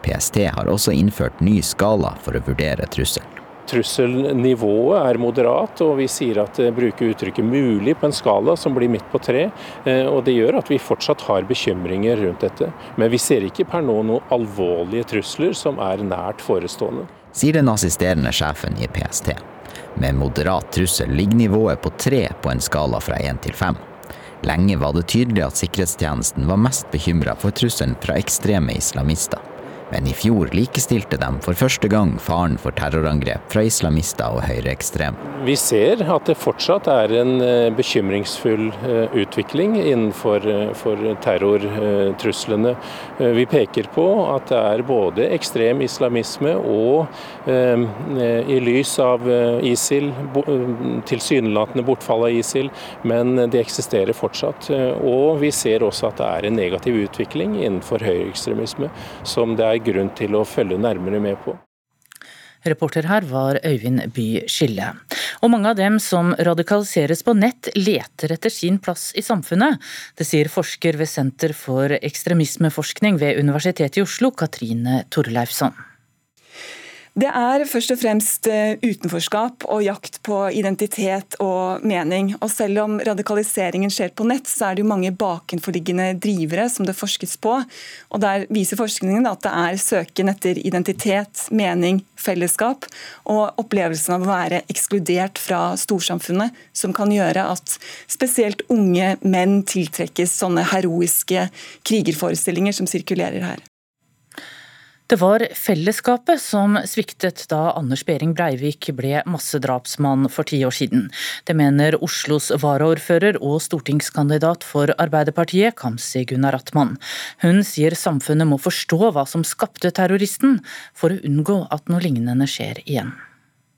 PST har også innført ny skala for å vurdere trusselen. Trusselnivået er moderat, og vi sier at bruker uttrykket 'mulig' på en skala som blir midt på tre. Eh, og Det gjør at vi fortsatt har bekymringer rundt dette. Men vi ser ikke per nå noen alvorlige trusler som er nært forestående. Sier den assisterende sjefen i PST. Med moderat trussel ligger nivået på tre på en skala fra én til fem. Lenge var det tydelig at sikkerhetstjenesten var mest bekymra for trusselen fra ekstreme islamister men i fjor likestilte de for første gang faren for terrorangrep fra islamister og høyreekstrem. Vi ser at det fortsatt er en eh, bekymringsfull eh, utvikling innenfor eh, terrortruslene. Vi peker på at det er både ekstrem islamisme og i lys av ISIL, tilsynelatende bortfall av ISIL, men det eksisterer fortsatt. Og vi ser også at det er en negativ utvikling innenfor høyreekstremisme som det er grunn til å følge nærmere med på. Reporter her var Øyvind By Skille. Og mange av dem som radikaliseres på nett, leter etter sin plass i samfunnet. Det sier forsker ved Senter for ekstremismeforskning ved Universitetet i Oslo, Katrine Torleifsson. Det er først og fremst eh, utenforskap og jakt på identitet og mening. Og selv om radikaliseringen skjer på nett, så er det jo mange bakenforliggende drivere som det forskes på. Og Der viser forskningen at det er søken etter identitet, mening, fellesskap og opplevelsen av å være ekskludert fra storsamfunnet som kan gjøre at spesielt unge menn tiltrekkes sånne heroiske krigerforestillinger som sirkulerer her. Det var fellesskapet som sviktet da Anders Behring Breivik ble massedrapsmann for ti år siden. Det mener Oslos varaordfører og stortingskandidat for Arbeiderpartiet, Kamzy Gunaratman. Hun sier samfunnet må forstå hva som skapte terroristen, for å unngå at noe lignende skjer igjen.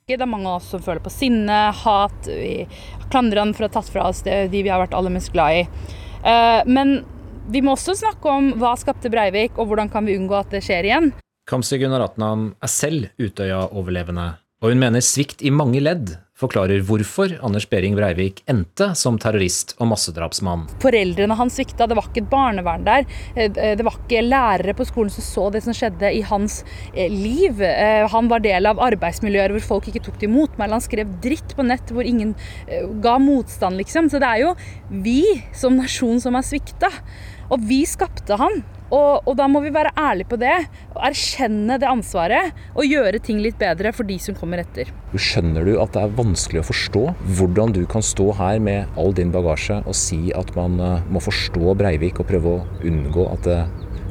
Det er mange av oss som føler på sinne, hat. Vi klandrer han for å ha tatt fra oss det de vi har vært aller mest glad i. Eh, men vi må også snakke om hva skapte Breivik, og hvordan kan vi unngå at det skjer igjen. Kamzy Gunaratnam er selv Utøya-overlevende, og hun mener svikt i mange ledd forklarer hvorfor Anders Behring Breivik endte som terrorist og massedrapsmann. Foreldrene hans svikta, det var ikke et barnevern der. Eh, det var ikke lærere på skolen som så det som skjedde i hans eh, liv. Eh, han var del av arbeidsmiljøer hvor folk ikke tok det imot meg. Han skrev dritt på nett hvor ingen ga motstand, liksom. Så det er jo vi som nasjon som har svikta. Og vi skapte han. Og, og, da må vi være ærlige på det, og erkjenne det ansvaret og gjøre ting litt bedre for de som kommer etter. Skjønner du at det er vanskelig å forstå hvordan du kan stå her med all din bagasje og si at man eh, må forstå Breivik og prøve å unngå at det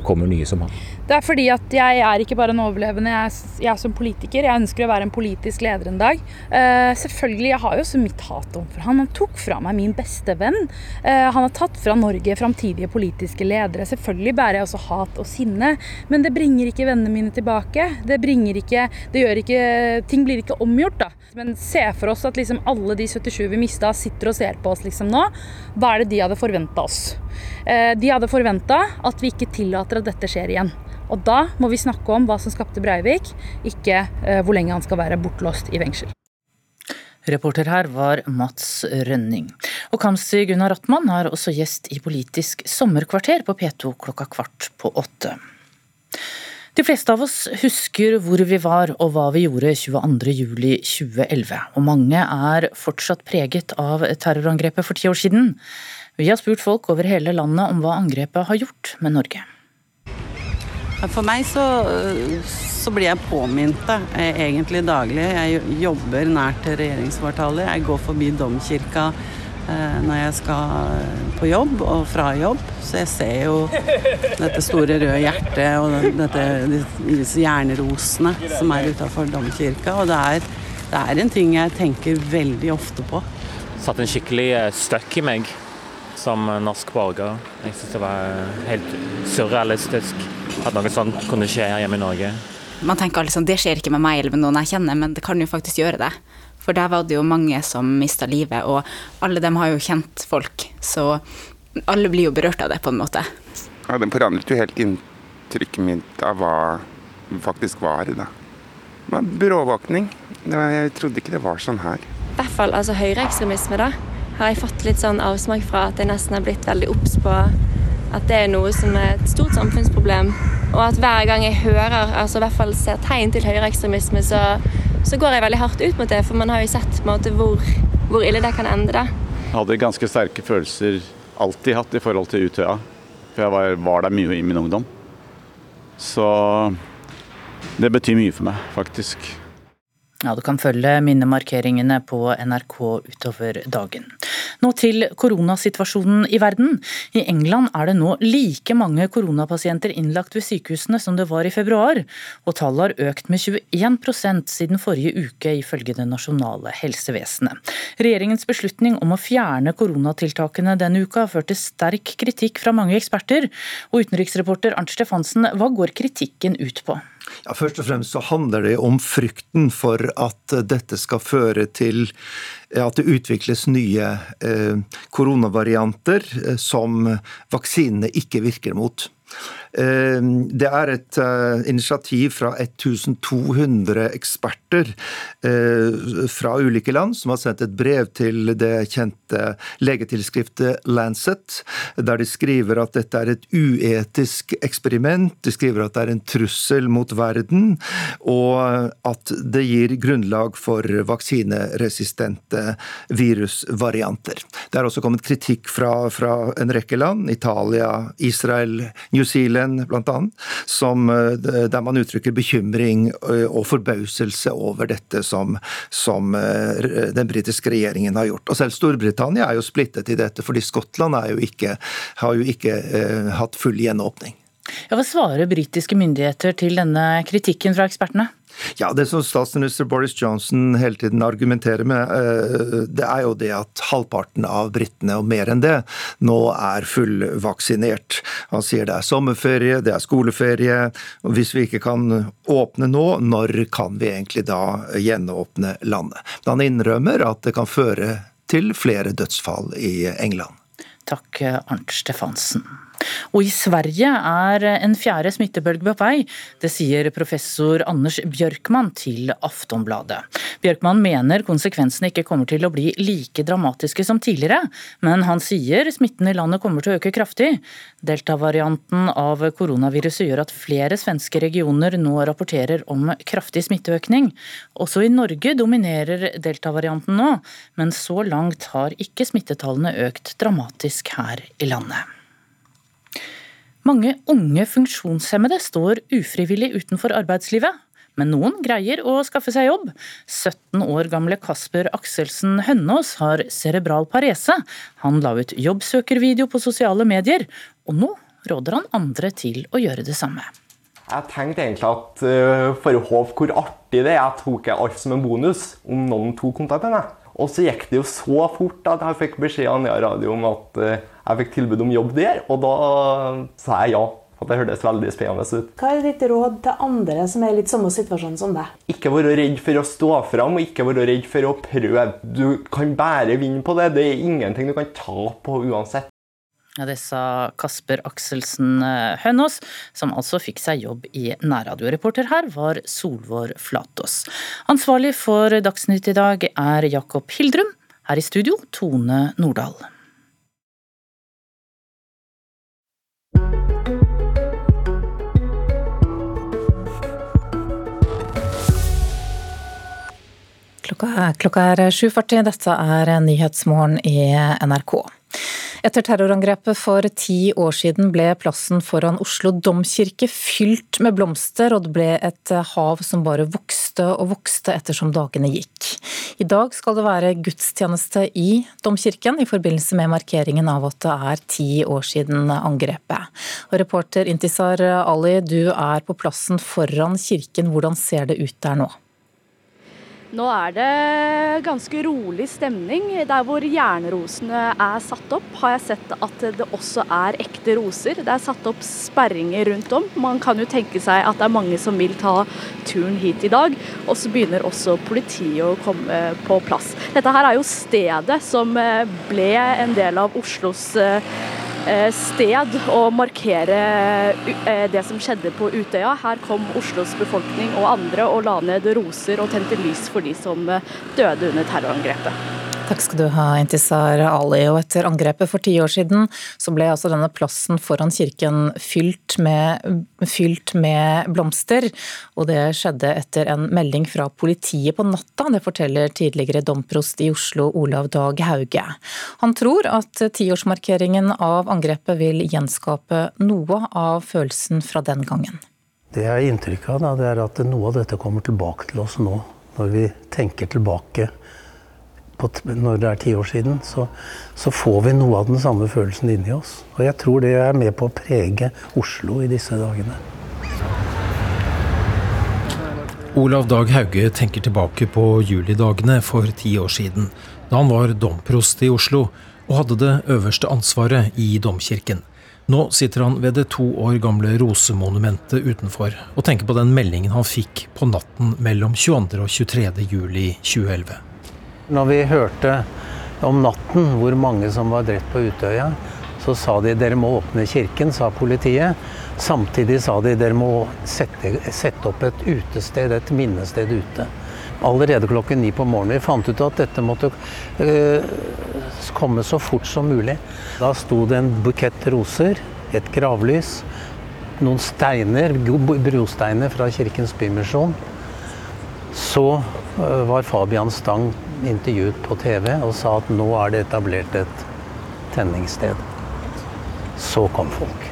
kommer nye som han? Det er fordi at jeg er ikke bare en overlevende, jeg er, jeg er som politiker. Jeg ønsker å være en politisk leder en dag. Uh, selvfølgelig, jeg har jo også mitt hat overfor han. Han tok fra meg min beste venn. Uh, han har tatt fra Norge framtidige politiske ledere. Selvfølgelig bærer jeg også hat og sinne, men det bringer ikke vennene mine tilbake. Det bringer ikke Det gjør ikke Ting blir ikke omgjort, da. Men se for oss at liksom alle de 77 vi mista, sitter og ser på oss liksom nå. Hva er det de hadde forventa oss? Uh, de hadde forventa at vi ikke tillater at dette skjer igjen. Og da må vi snakke om hva som skapte Breivik, ikke eh, hvor lenge han skal være bortlåst i fengsel. Reporter her var Mats Rønning. Og Kamzy Gunnar Rattmann er også gjest i Politisk sommerkvarter på P2 klokka kvart på åtte. De fleste av oss husker hvor vi var og hva vi gjorde 22.07.2011, og mange er fortsatt preget av terrorangrepet for ti år siden. Vi har spurt folk over hele landet om hva angrepet har gjort med Norge. For meg så, så blir jeg påminnet det egentlig daglig. Jeg jobber nært regjeringskvartalet. Jeg går forbi domkirka eh, når jeg skal på jobb og fra jobb. Så jeg ser jo dette store røde hjertet og dette, disse jernrosene som er utafor domkirka. Og det er, det er en ting jeg tenker veldig ofte på. Satt en skikkelig eh, støkk i meg som norsk borger. Jeg syns det var helt surrealistisk at noe sånt kunne skje her hjemme i Norge. Man tenker liksom, det skjer ikke med meg eller med noen jeg kjenner, men det kan jo faktisk gjøre det. For der var det jo mange som mista livet, og alle dem har jo kjent folk. Så alle blir jo berørt av det, på en måte. Ja, Den forandret jo helt inntrykket mitt av hva det faktisk var. da. Det var bråvåkning. Jeg trodde ikke det var sånn her. I hvert fall altså høyreekstremisme, da har jeg fått litt sånn avsmak fra at jeg nesten har blitt veldig obs på at det er noe som er et stort samfunnsproblem. Og at hver gang jeg hører, altså i hvert fall ser tegn til høyreekstremisme, så, så, går jeg veldig hardt ut mot det. For man har jo sett måte hvor, hvor ille det kan ende. da. Jeg hadde ganske sterke følelser alltid hatt i forhold til Utøya. For jeg var, var der mye i min ungdom. Så det betyr mye for meg, faktisk. Ja, Du kan følge minnemarkeringene på NRK utover dagen. Nå til koronasituasjonen i verden. I England er det nå like mange koronapasienter innlagt ved sykehusene som det var i februar, og tallet har økt med 21% siden forrige uke, ifølge det nasjonale helsevesenet. Regjeringens beslutning om å fjerne koronatiltakene denne uka har ført til sterk kritikk fra mange eksperter. Og utenriksreporter Arnt Stefansen, hva går kritikken ut på? Ja, først og fremst så handler det om frykten for at dette skal føre til at det utvikles nye eh, koronavarianter eh, som vaksinene ikke virker mot. Det er et initiativ fra 1200 eksperter fra ulike land som har sendt et brev til det kjente legetilskriftet Lancet, der de skriver at dette er et uetisk eksperiment. De skriver at det er en trussel mot verden, og at det gir grunnlag for vaksineresistente virusvarianter. Det er også kommet kritikk fra, fra en rekke land, Italia, Israel, New Zealand bl.a., der man uttrykker bekymring og forbauselse over dette som, som den britiske regjeringen har gjort. Og Selv Storbritannia er jo splittet i dette, fordi Skottland jo ikke, har jo ikke eh, hatt full gjenåpning. Ja, hva svarer britiske myndigheter til denne kritikken fra ekspertene? Ja, Det som statsminister Boris Johnson hele tiden argumenterer med, eh, det er jo det at halvparten av britene, og mer enn det, nå er fullvaksinert. Han sier det er sommerferie, det er skoleferie. og Hvis vi ikke kan åpne nå, når kan vi egentlig da gjenåpne landet? Men han innrømmer at det kan føre til flere dødsfall i England. Takk, Arnt Stefansen. Og i Sverige er en fjerde smittebølge på vei. Det sier professor Anders Bjørkman til Aftonbladet. Bjørkman mener konsekvensene ikke kommer til å bli like dramatiske som tidligere, men han sier smitten i landet kommer til å øke kraftig. Delta-varianten av koronaviruset gjør at flere svenske regioner nå rapporterer om kraftig smitteøkning. Også i Norge dominerer delta-varianten nå, men så langt har ikke smittetallene økt dramatisk her i landet. Mange unge funksjonshemmede står ufrivillig utenfor arbeidslivet. Men noen greier å skaffe seg jobb. 17 år gamle Kasper Akselsen Hønnås har cerebral parese. Han la ut jobbsøkervideo på sosiale medier, og nå råder han andre til å gjøre det samme. Jeg tenkte egentlig at uh, for å håpe hvor artig det er, jeg tok alt som en bonus om noen tok kontakt med meg. Og så gikk det jo så fort at jeg fikk beskjed av Nea Radio om at uh, jeg fikk tilbud om jobb der, og da sa jeg ja. For det hørtes veldig spennende ut. Hva er ditt råd til andre som er i litt samme situasjon som deg? Ikke være redd for å stå fram, og ikke være redd for å prøve. Du kan bare vinne på det. Det er ingenting du kan tape på uansett. Ja, det sa Kasper Akselsen eh, Hønås, som altså fikk seg jobb i nærradioreporter her, var Solvår Flatås. Ansvarlig for Dagsnytt i dag er Jakob Hildrum. Her i studio, Tone Nordahl. Klokka, klokka er 7.40, dette er Nyhetsmorgen i NRK. Etter terrorangrepet for ti år siden ble plassen foran Oslo domkirke fylt med blomster, og det ble et hav som bare vokste og vokste ettersom dagene gikk. I dag skal det være gudstjeneste i domkirken i forbindelse med markeringen av at det er ti år siden angrepet. Og reporter Intisar Ali, du er på plassen foran kirken. Hvordan ser det ut der nå? Nå er det ganske rolig stemning. Der hvor jernrosene er satt opp, har jeg sett at det også er ekte roser. Det er satt opp sperringer rundt om. Man kan jo tenke seg at det er mange som vil ta turen hit i dag. Og så begynner også politiet å komme på plass. Dette her er jo stedet som ble en del av Oslos Eh, sted å markere eh, det som skjedde på Utøya. Her kom Oslos befolkning og andre og la ned roser og tente lys for de som eh, døde under terrorangrepet. Takk skal du ha, Intisar Ali. Og etter angrepet for ti år siden, så ble altså denne plassen foran kirken fylt med, fylt med blomster. Og det skjedde etter en melding fra politiet på natta. Det forteller tidligere domprost i Oslo, Olav Dag Hauge. Han tror at tiårsmarkeringen av angrepet vil gjenskape noe av følelsen fra den gangen. Det jeg har inntrykk av, det er at noe av dette kommer tilbake til oss nå. Når vi tenker tilbake når det er ti år siden, så, så, får vi noe av den samme følelsen inni oss. Og jeg tror det er med på å prege Oslo i disse dagene. Olav Dag Hauge tenker tilbake på julidagene for ti år siden, da han var domprost i Oslo og hadde det øverste ansvaret i domkirken. Nå sitter han ved det to år gamle rosemonumentet utenfor og tenker på den meldingen han fikk på natten mellom 22. og 23. juli 2011. Når vi hørte om natten hvor mange som var drept på Utøya, Så sa de dere må åpne kirken, sa politiet. Samtidig sa de dere må sette, sette opp et utested, et minnested ute. Allerede klokken ni på morgenen. Vi fant ut at dette måtte øh, komme så fort som mulig. Da sto det en bukett roser, et gravlys, noen steiner, brosteiner fra Kirkens Bymisjon. Så øh, var Fabian Stang intervjuet på TV og sa at nå er det etablert et tenningssted. Så kom folk.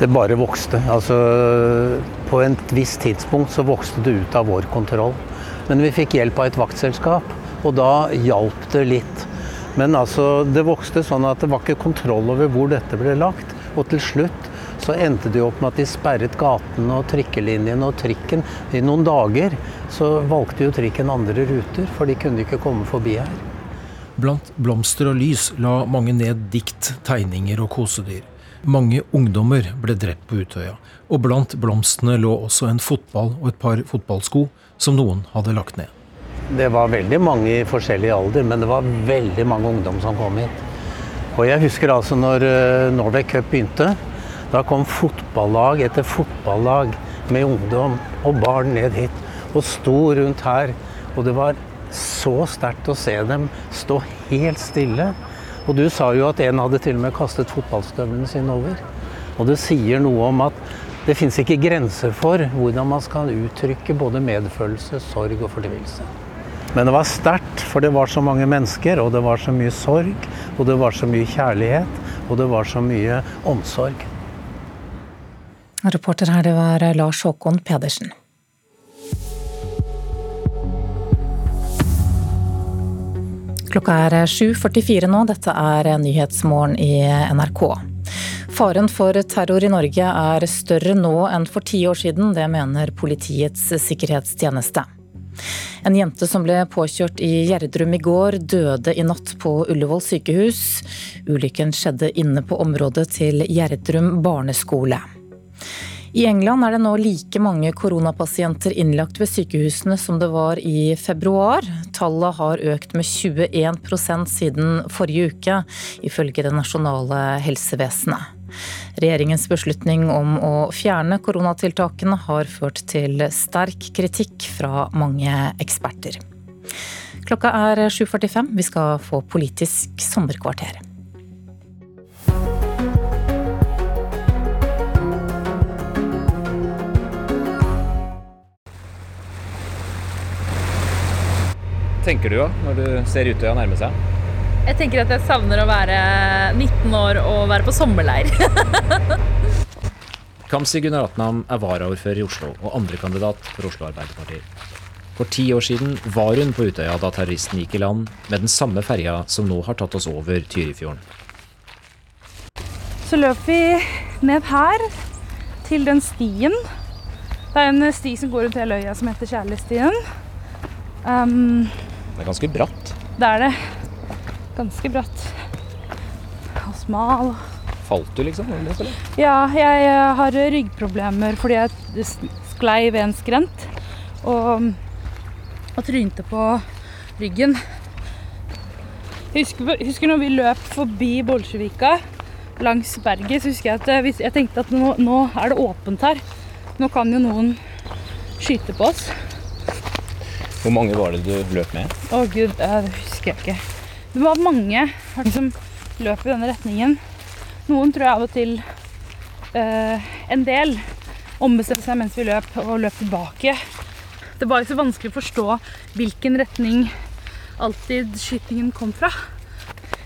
Det bare vokste. Altså, på et visst tidspunkt så vokste det ut av vår kontroll. Men vi fikk hjelp av et vaktselskap, og da hjalp det litt. Men altså, det vokste sånn at det var ikke kontroll over hvor dette ble lagt. Og til slutt så endte det opp med at de sperret gatene og trikkelinjene og trikken. I noen dager så valgte jo trikken andre ruter, for de kunne ikke komme forbi her. Blant blomster og lys la mange ned dikt, tegninger og kosedyr. Mange ungdommer ble drept på Utøya, og blant blomstene lå også en fotball og et par fotballsko som noen hadde lagt ned. Det var veldig mange i forskjellig alder, men det var veldig mange ungdom som kom hit. Og jeg husker altså når eh, Norway Cup begynte. Da kom fotballag etter fotballag med ungdom og barn ned hit og sto rundt her. Og det var så sterkt å se dem stå helt stille. Og du sa jo at en hadde til og med kastet fotballstøvlene sine over. Og det sier noe om at det fins ikke grenser for hvordan man skal uttrykke både medfølelse, sorg og fortvilelse. Men det var sterkt, for det var så mange mennesker, og det var så mye sorg, og det var så mye kjærlighet, og det var så mye omsorg. Reporter her, det var Lars Håkon Pedersen. Klokka er 7.44 nå, dette er Nyhetsmorgen i NRK. Faren for terror i Norge er større nå enn for ti år siden, det mener Politiets sikkerhetstjeneste. En jente som ble påkjørt i Gjerdrum i går, døde i natt på Ullevål sykehus. Ulykken skjedde inne på området til Gjerdrum barneskole. I England er det nå like mange koronapasienter innlagt ved sykehusene som det var i februar. Tallet har økt med 21% siden forrige uke, ifølge det nasjonale helsevesenet. Regjeringens beslutning om å fjerne koronatiltakene har ført til sterk kritikk fra mange eksperter. Klokka er 7.45. Vi skal få Politisk sommerkvarter. Tenker du da, når du ser Utøya nærme seg? Jeg tenker at jeg savner å være 19 år og være på sommerleir. Kamzy Gunaratnam er varaordfører i Oslo og andrekandidat for Oslo Arbeiderparti. For ti år siden var hun på Utøya da terroristen gikk i land med den samme ferja som nå har tatt oss over Tyrifjorden. Så løp vi ned her til den stien. Det er en sti som går rundt hele øya som heter Kjærlighetsstien. Um, det er ganske bratt. Det er det. Ganske bratt. Og smal. Falt du, liksom? Ja, jeg har ryggproblemer fordi jeg sklei ved en skrent. Og, og trynte på ryggen. Jeg husker, husker når vi løp forbi Bolsjevika langs berget, så husker jeg at eh, jeg tenkte at nå, nå er det åpent her. Nå kan jo noen skyte på oss. Hvor mange var det du løp med? Å oh, gud, det husker jeg ikke. Det var mange som løp i denne retningen. Noen tror jeg av og til eh, En del ombestemte seg mens vi løp, og løp tilbake. Det var ikke så vanskelig å forstå hvilken retning alltid skytingen kom fra.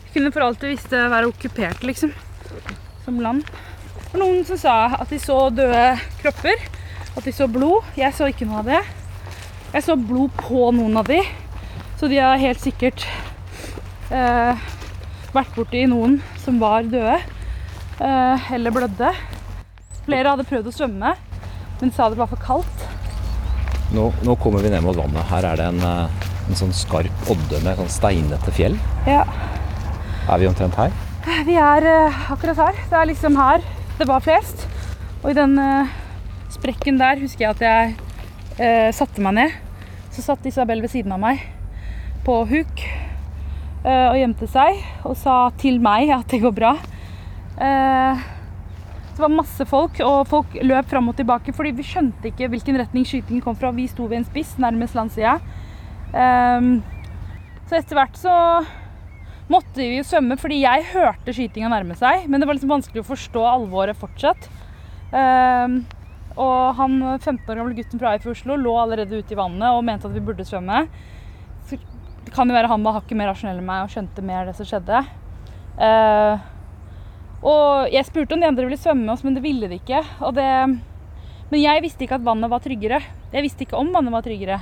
Jeg kunne for alltid visst det være okkupert, liksom. Som land. Og noen som sa at de så døde kropper. At de så blod. Jeg så ikke noe av det. Jeg så blod på noen av de, så de har helt sikkert eh, vært borti noen som var døde eh, eller blødde. Flere hadde prøvd å svømme, men sa det var for kaldt. Nå, nå kommer vi ned mot vannet. Her er det en, eh, en sånn skarp odde med sånn steinete fjell. Ja. Er vi omtrent her? Vi er eh, akkurat her. Det er liksom her det var flest. Og i den uh, sprekken der husker jeg at jeg uh, satte meg ned så satt Isabel ved siden av meg på huk. eh, og gjemte seg og sa til meg at det går bra. Eh, det var masse folk, og folk løp fram og tilbake fordi vi skjønte ikke hvilken retning skytingen kom fra. Vi sto ved en spiss nærmest landsida. Um, så etter hvert så måtte vi jo svømme fordi jeg hørte skytinga nærme seg. Men det var liksom vanskelig å forstå alvoret fortsatt. Um, og han 15 år gamle gutten fra IF Oslo lå allerede ute i vannet og mente at vi burde svømme. Så det kan jo være han var hakket mer rasjonell enn meg og skjønte mer det som skjedde. Uh, og jeg spurte om de andre ville svømme med oss, men det ville de ikke. Det, men jeg visste ikke at vannet var tryggere. Jeg visste ikke om vannet var tryggere.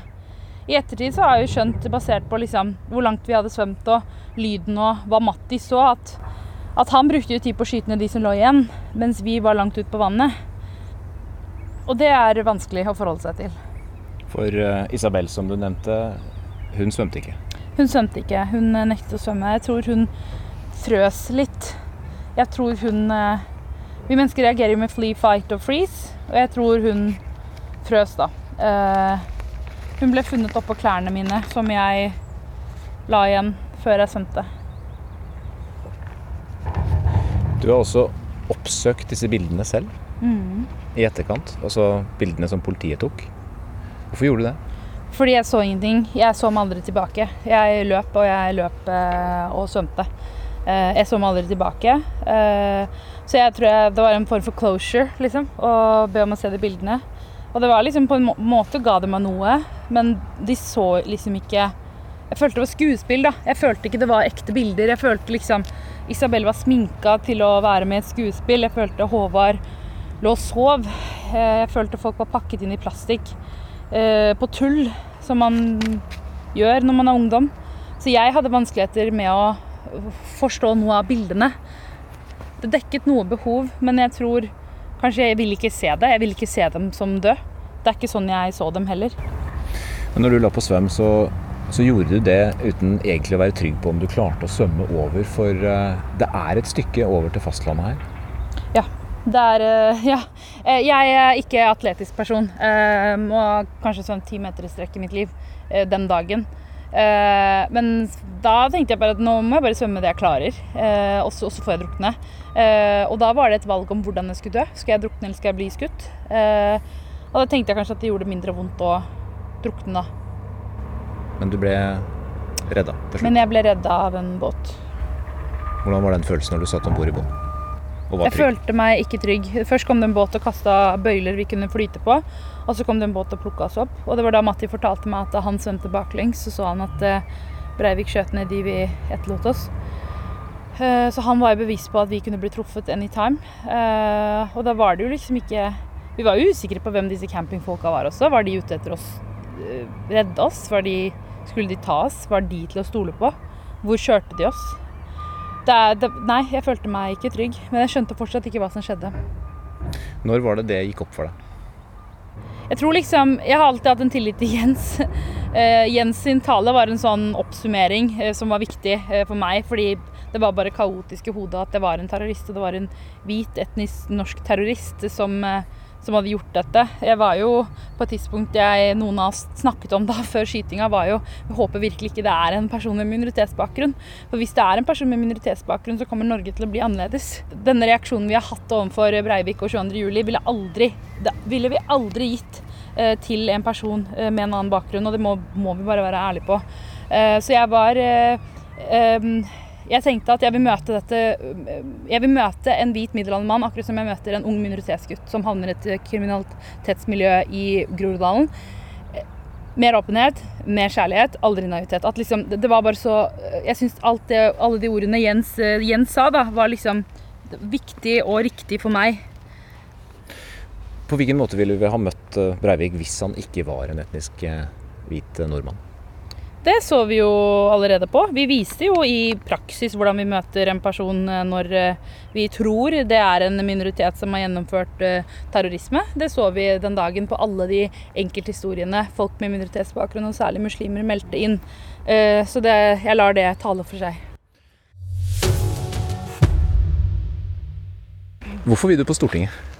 I ettertid så har jeg jo skjønt, basert på liksom, hvor langt vi hadde svømt og lyden og hva Matti så, at, at han brukte jo tid på å skyte ned de som lå igjen, mens vi var langt ute på vannet. Og det er vanskelig å forholde seg til. For uh, Isabel, som du nevnte, hun svømte ikke? Hun svømte ikke. Hun nektet å svømme. Jeg tror hun frøs litt. Jeg tror hun eh, Vi mennesker reagerer med flee, fight og freeze, og jeg tror hun frøs da. Eh, hun ble funnet oppå klærne mine, som jeg la igjen før jeg svømte. Du har også oppsøkt disse bildene selv mm. I etterkant. Altså bildene som politiet tok. Hvorfor gjorde du det? Fordi jeg så ingenting. Jeg så meg aldri tilbake. Jeg løp, og jeg løp eh, og svømte. Eh, jeg så meg aldri tilbake. Eh, så jeg tror det var en form for closure, liksom, å be om å se de bildene. Og det var liksom på en måte ga det meg noe, men de så liksom ikke Jeg følte det var skuespill, da. Jeg følte ikke det var ekte bilder. Jeg følte liksom Isabel var sminka til å være med i et skuespill. Jeg følte Håvard lå og sov. Eh, jeg følte folk var pakket inn i plastikk på tull, som man gjør når man er ungdom. Så jeg hadde vanskeligheter med å forstå noe av bildene. Det dekket noe behov, men jeg tror kanskje jeg vil ikke se det. Jeg vil ikke se dem som død. Det er ikke sånn jeg så dem heller. Men når du la på svøm, så, så gjorde du det uten egentlig å være trygg på om du klarte å svømme over, for uh, det er et stykke over til fastlandet her? Ja. Det er uh, Ja. Eh, jeg er ikke atletisk person. Uh, må kanskje svømme ti meter i strekk i mitt liv den dagen. Eh, men da tenkte jeg bare at nå må jeg bare svømme det jeg klarer, eh, og, så, får jeg drukne. Eh, og da var det et valg om hvordan jeg skulle dø. Skal jeg drukne eller skal jeg bli skutt? og da tenkte jeg kanskje at det gjorde mindre vondt å drukne da. Men du ble redda til slutt? Men jeg ble redda av en båt. Hvordan var den følelsen når du satt om bord i båten? Jeg følte meg ikke trygg. Først kom det en båt og kasta bøyler vi kunne flyte på. Og så kom det en båt og plukka oss opp. Og det var da Matti fortalte meg at han svømte baklengs, så så han at eh, Breivik skjøt ned de vi etterlot oss. Eh, så han var jo bevisst på at vi kunne bli truffet anytime. Eh, og da var det jo liksom ikke Vi var jo usikre på hvem disse campingfolka var også. Var de ute etter oss? Redde oss? Var de, skulle de ta oss? Var de til å stole på? Hvor kjørte de oss? Det, det, nei, jeg følte meg ikke trygg. Men jeg skjønte fortsatt ikke hva som skjedde. Når var det det gikk opp for deg? Jeg tror liksom Jeg har alltid hatt en tillit til Jens. Uh, Jens sin tale var en sånn oppsummering uh, som var viktig uh, for meg. Fordi det var bare kaotisk i hodet at det var en terrorist, og det var en hvit, etnisk norsk terrorist som som hadde gjort dette. Jeg var jo på et tidspunkt jeg, noen av oss snakket om da før skytinga, var jo Vi håper virkelig ikke det er en person med minoritetsbakgrunn. For hvis det er en person med minoritetsbakgrunn, så kommer Norge til å bli annerledes. Denne reaksjonen vi har hatt overfor Breivik og 22.07, ville, ville vi aldri gitt eh, til en person eh, med en annen bakgrunn, og det må, må vi bare være ærlige på. Eh, så jeg var jeg tenkte at jeg vil møte dette Jeg vil møte en hvit middelaldermann akkurat som jeg møter en ung minoritetsgutt som havner i et kriminalitetsmiljø i Groruddalen. Mer åpenhet, mer kjærlighet, aldri naivitet. At liksom, det var bare så Jeg syns alle de ordene Jens, Jens sa, da, var liksom viktig og riktig for meg. På hvilken måte ville vi ha møtt Breivik hvis han ikke var en etnisk eh, hvit nordmann? Det så vi jo allerede på. Vi viste jo i praksis hvordan vi møter en person eh, når eh, vi tror det er en minoritet som har gjennomført eh, terrorisme. Det så vi den dagen på alle de enkelthistoriene folk med minoritetsbakgrunn, og særlig muslimer, meldte inn. Så det, jeg lar det tale for seg. Hvorfor vil du på Stortinget?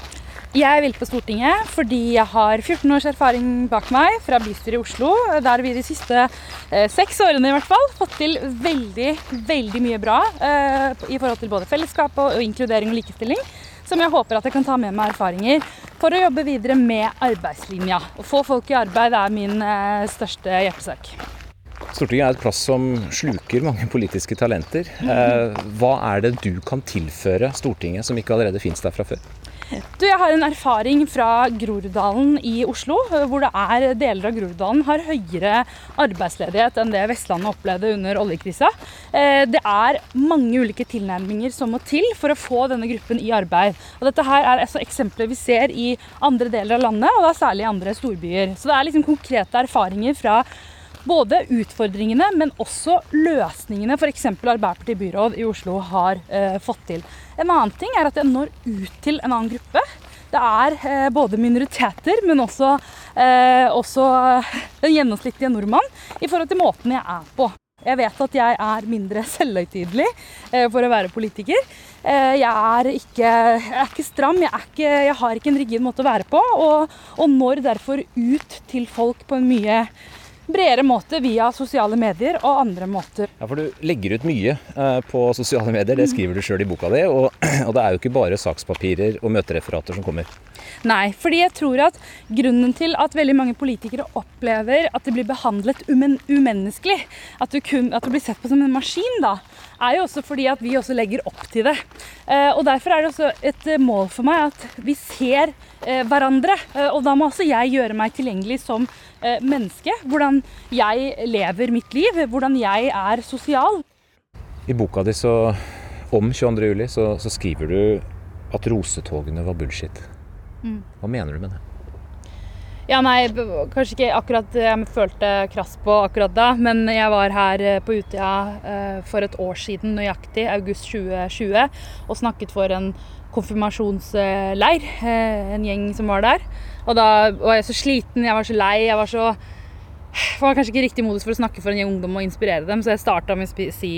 Jeg vil på Stortinget fordi jeg har 14 års erfaring bak meg fra bystyret i Oslo, der vi de siste eh, seks årene i hvert fall fått til veldig, veldig mye bra eh, i forhold til både fellesskap og, inkludering og likestilling. Som jeg håper at jeg kan ta med meg erfaringer for å jobbe videre med arbeidslinja. Å få folk i arbeid er min eh, største hjertesak. Stortinget er et plass som sluker mange politiske talenter. Eh, hva er det du kan tilføre Stortinget som ikke allerede finnes der fra før? Du, jeg har en erfaring fra Groruddalen i Oslo, hvor det er deler av Groruddalen har høyere arbeidsledighet enn det Vestlandet opplevde under oljekrisa. Eh, det er mange ulike tilnærminger som må til for å få denne gruppen i arbeid. Og dette her er altså eksempler vi ser i andre deler av landet, og da særlig i andre storbyer. Så det er liksom konkrete erfaringer fra både utfordringene, men også løsningene f.eks. Arbeiderpartiet byråd i Oslo har eh, fått til. En annen ting er at jeg når ut til en annen gruppe. Det er eh, både minoriteter, men også, eh, også den gjennomsnittlige nordmann i forhold til måten jeg er på. Jeg vet at jeg er mindre selvhøytidelig eh, for å være politiker. Eh, jeg er, ikke, jeg er ikke, stram, jeg, er ikke, jeg, har ikke en rigid måte å være på. Og, og når derfor ut til folk på en mye bredere måte via sosiale medier og andre måter. Ja, for Du legger ut mye eh, på sosiale medier, det skriver du sjøl i boka di. Og, og, det er jo ikke bare sakspapirer og møtereferater som kommer. Nei, fordi jeg tror at grunnen til at veldig mange politikere opplever at de blir behandlet umen umenneskelig, at du, kun, at du blir sett på som en maskin, da, er jo også fordi at vi også legger opp til det. Eh, og Derfor er det også et eh, mål for meg at vi ser eh, hverandre. Og da må også jeg gjøre meg tilgjengelig som menneske. Hvordan jeg lever mitt liv, hvordan jeg er sosial. I boka di så, om 22.07 så, så skriver du at rosetogene var bullshit. Mm. Hva mener du med det? Ja, nei, kanskje ikke akkurat jeg følte krass på akkurat da, men jeg var her eh, på Utøya eh, for et år siden nøyaktig, august 2020, og snakket for en konfirmasjonsleir. Eh, en gjeng som var der. Og da var jeg så sliten, jeg var så lei, jeg var så jeg var kanskje ikke riktig modus for å snakke for en gjeng ungdom og inspirere dem, så jeg starta med å si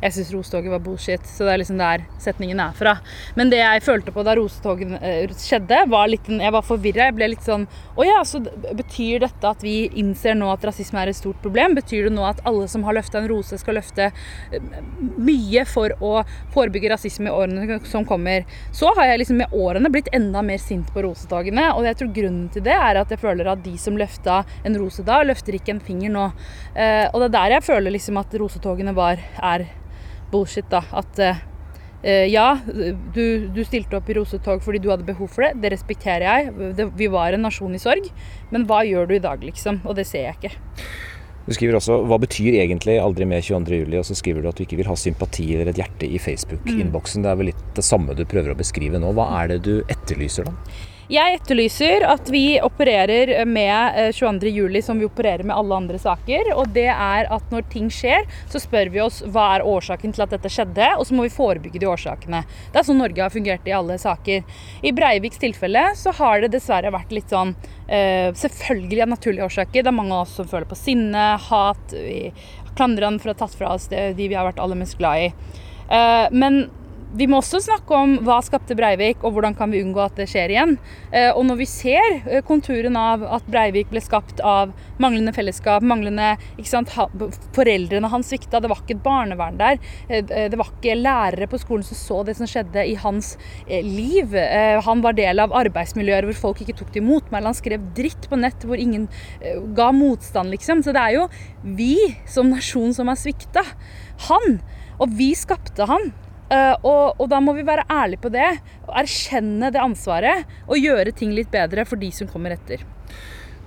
jeg syns rosetoget var bullshit. Så det er liksom der setningen er fra. Men det jeg følte på da rosetoget eh, skjedde, var litt Jeg var forvirra. Jeg ble litt sånn Å ja, så betyr dette at vi innser nå at rasisme er et stort problem? Betyr det nå at alle som har løfta en rose, skal løfte eh, mye for å forebygge rasisme i årene som kommer? Så har jeg liksom med årene blitt enda mer sint på rosetogene. Og jeg tror grunnen til det er at jeg føler at de som løfta en rose da, løfter ikke en finger nå. Eh, og det er der jeg føler liksom at rosetogene var er bullshit, da. At uh, ja, du, du, stilte opp i rosetog fordi du hadde behov for det. Det respekterer jeg. Det, vi var en nasjon i sorg. Men hva gjør du i dag, liksom? Og det ser jeg ikke. Du skriver også hva betyr egentlig 'aldri mer 22.07', og så skriver du at du ikke vil ha sympati eller et hjerte i Facebook-innboksen. Mm. Det er vel litt det samme du prøver å beskrive nå. Hva er det du etterlyser da? Jeg etterlyser at vi opererer med 22.07 eh, som vi opererer med alle andre saker. Og det er at når ting skjer, så spør vi oss hva er årsaken til at dette skjedde, og så må vi forebygge de årsakene. Det er sånn Norge har fungert i alle saker. I Breiviks tilfelle så har det dessverre vært litt sånn uh, Selvfølgelig av naturlige årsaker. Det er mange av oss som føler på sinne, hat. Vi klandrer han for å ha tatt fra oss det, de vi har vært aller mest glad i. Uh, men vi må også snakke om hva skapte Breivik, og hvordan kan vi unngå at det skjer igjen. Eh, og når vi ser eh, konturen av at Breivik ble skapt av manglende fellesskap, manglende sant, Foreldrene hans svikta, det var ikke et barnevern der. Eh, det var ikke lærere på skolen som så det som skjedde i hans liv. Han var del av arbeidsmiljøer hvor folk ikke tok det imot. Men Han skrev dritt på nett hvor ingen ga motstand, liksom. Så det er jo vi som nasjon som har svikta. Han. Og vi skapte han. Uh, og, og, da må vi være ærlige på det, og erkjenne det ansvaret. Og gjøre ting litt bedre for de som kommer etter.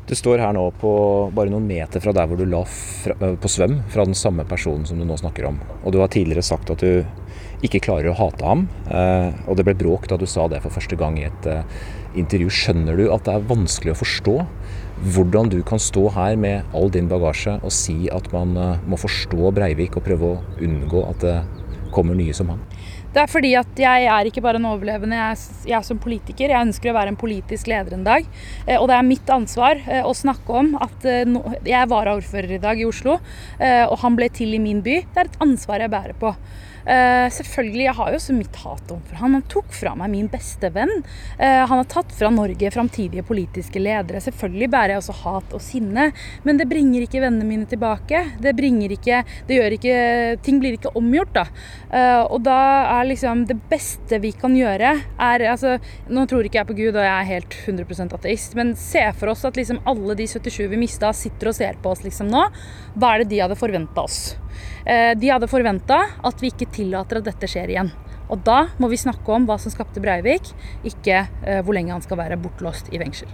Du står her nå på bare noen meter fra der hvor du la fra, eh, på svøm fra den samme personen som du nå snakker om. Og du har tidligere sagt at du ikke klarer å hate ham. Uh, og det ble bråk da du sa det for første gang i et intervju. Skjønner du at det er vanskelig å forstå hvordan du kan stå her med all din bagasje og si at man må forstå Breivik og prøve å unngå at det kommer nye som han? Det er fordi at jeg er ikke bare en overlevende, jeg er, jeg er, som politiker. Jeg ønsker å være en politisk leder en dag. Eh, og det er mitt ansvar eh, å snakke om at eh, jeg er varaordfører i dag i Oslo, og han ble til i min by. Det er et ansvar jeg bærer på. Eh, selvfølgelig, jeg har jo også mitt hat overfor han. Han tok fra meg min beste venn. Uh, han har tatt fra Norge framtidige politiske ledere. Selvfølgelig bærer jeg også hat og sinne, men det bringer ikke vennene mine tilbake. Det bringer ikke Det gjør ikke Ting blir ikke omgjort, da. Uh, og da er liksom det beste vi kan gjøre, er altså Nå tror ikke jeg på Gud, og jeg er helt 100% ateist, men se for oss at liksom alle de 77 vi mista, sitter og ser på oss liksom nå. Hva er det de hadde forventa oss? Eh, de hadde forventa at vi ikke tillater at dette skjer igjen. Og da må vi snakke om hva som skapte Breivik, ikke eh, hvor lenge han skal være bortlåst i fengsel.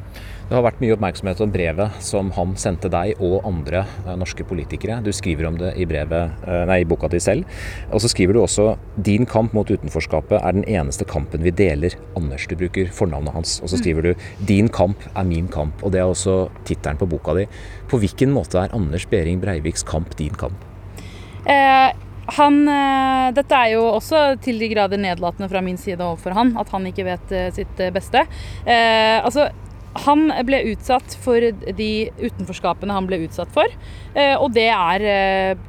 Det har vært mye oppmerksomhet om brevet som han sendte deg og andre eh, norske politikere. Du skriver om det i, brevet, nei, i boka di selv. Og så skriver du også din kamp mot utenforskapet er den eneste kampen vi deler. Anders, du bruker fornavnet hans. Og så mm. skriver du din kamp er min kamp. Og det er også tittelen på boka di. På hvilken måte er Anders Behring Breiviks kamp din kamp? Eh, han, eh, dette er jo også til de grader nedlatende fra min side overfor han, at han ikke vet eh, sitt beste. Altså, han ble utsatt for de utenforskapene han ble utsatt for. Og det er,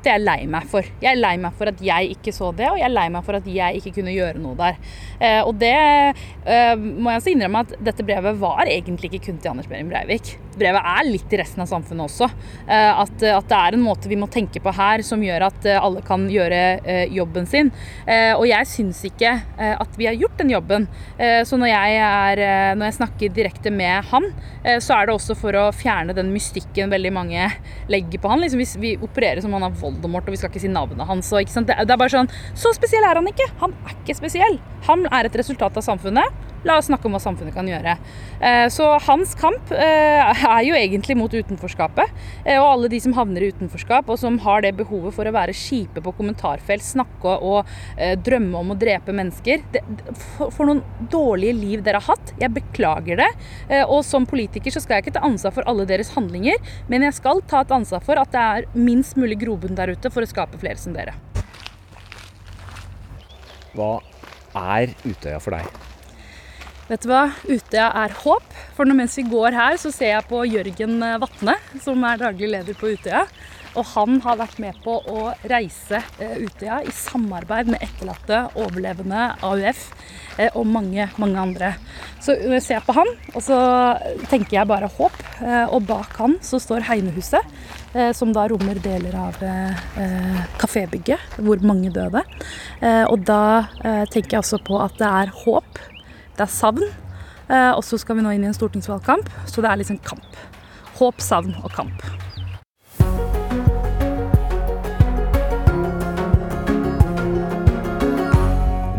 det er lei meg for. Jeg er lei meg for at jeg ikke så det, og jeg er lei meg for at jeg ikke kunne gjøre noe der. Eh, og det må jeg også innrømme at dette brevet var egentlig ikke kun til Anders Behring Breivik. Brevet er litt til resten av samfunnet også. At, at, det er en måte vi må tenke på her som gjør at alle kan gjøre jobben sin. Og jeg syns ikke at vi har gjort den jobben. Så når jeg, er, når jeg snakker direkte med han, så er det også for å fjerne den mystikken veldig mange legger på han. Liksom, hvis vi, opererer som han har Voldemort, og vi skal ikke si navnet hans. Og, det, er bare sånn Så spesiell er han ikke! Han er ikke spesiell. Han er et resultat av samfunnet. La oss snakke om hva samfunnet kan gjøre. Eh, så hans kamp eh, er jo egentlig mot utenforskapet. Eh, og alle de som havner i utenforskap, og som har det behovet for å være kjipe på kommentarfelt, snakke og drømme om å drepe mennesker. For noen dårlige liv dere har hatt. Jeg beklager det. Og som politiker så skal jeg ikke ta ansvar for alle deres handlinger, men jeg skal ta et ansvar for at det er minst mulig grobunn der ute for å skape flere som dere. Hva er Utøya for deg? Vet du hva? Utøya er håp. For mens vi går her, så ser jeg på Jørgen Vatne, som er daglig leder på Utøya. Og han har vært med på å reise eh, Utøya i samarbeid med etterlatte, overlevende, AUF eh, og mange, mange andre. Så jeg ser på han, og så tenker jeg bare håp. Eh, og bak han så står Heinehuset, som da rommer deler av kafébygget hvor mange døde. Og da tenker jeg også på at det er håp det er savn. Eh, og så skal vi nå inn i en stortingsvalgkamp, så det er liksom kamp. Håp, savn og kamp.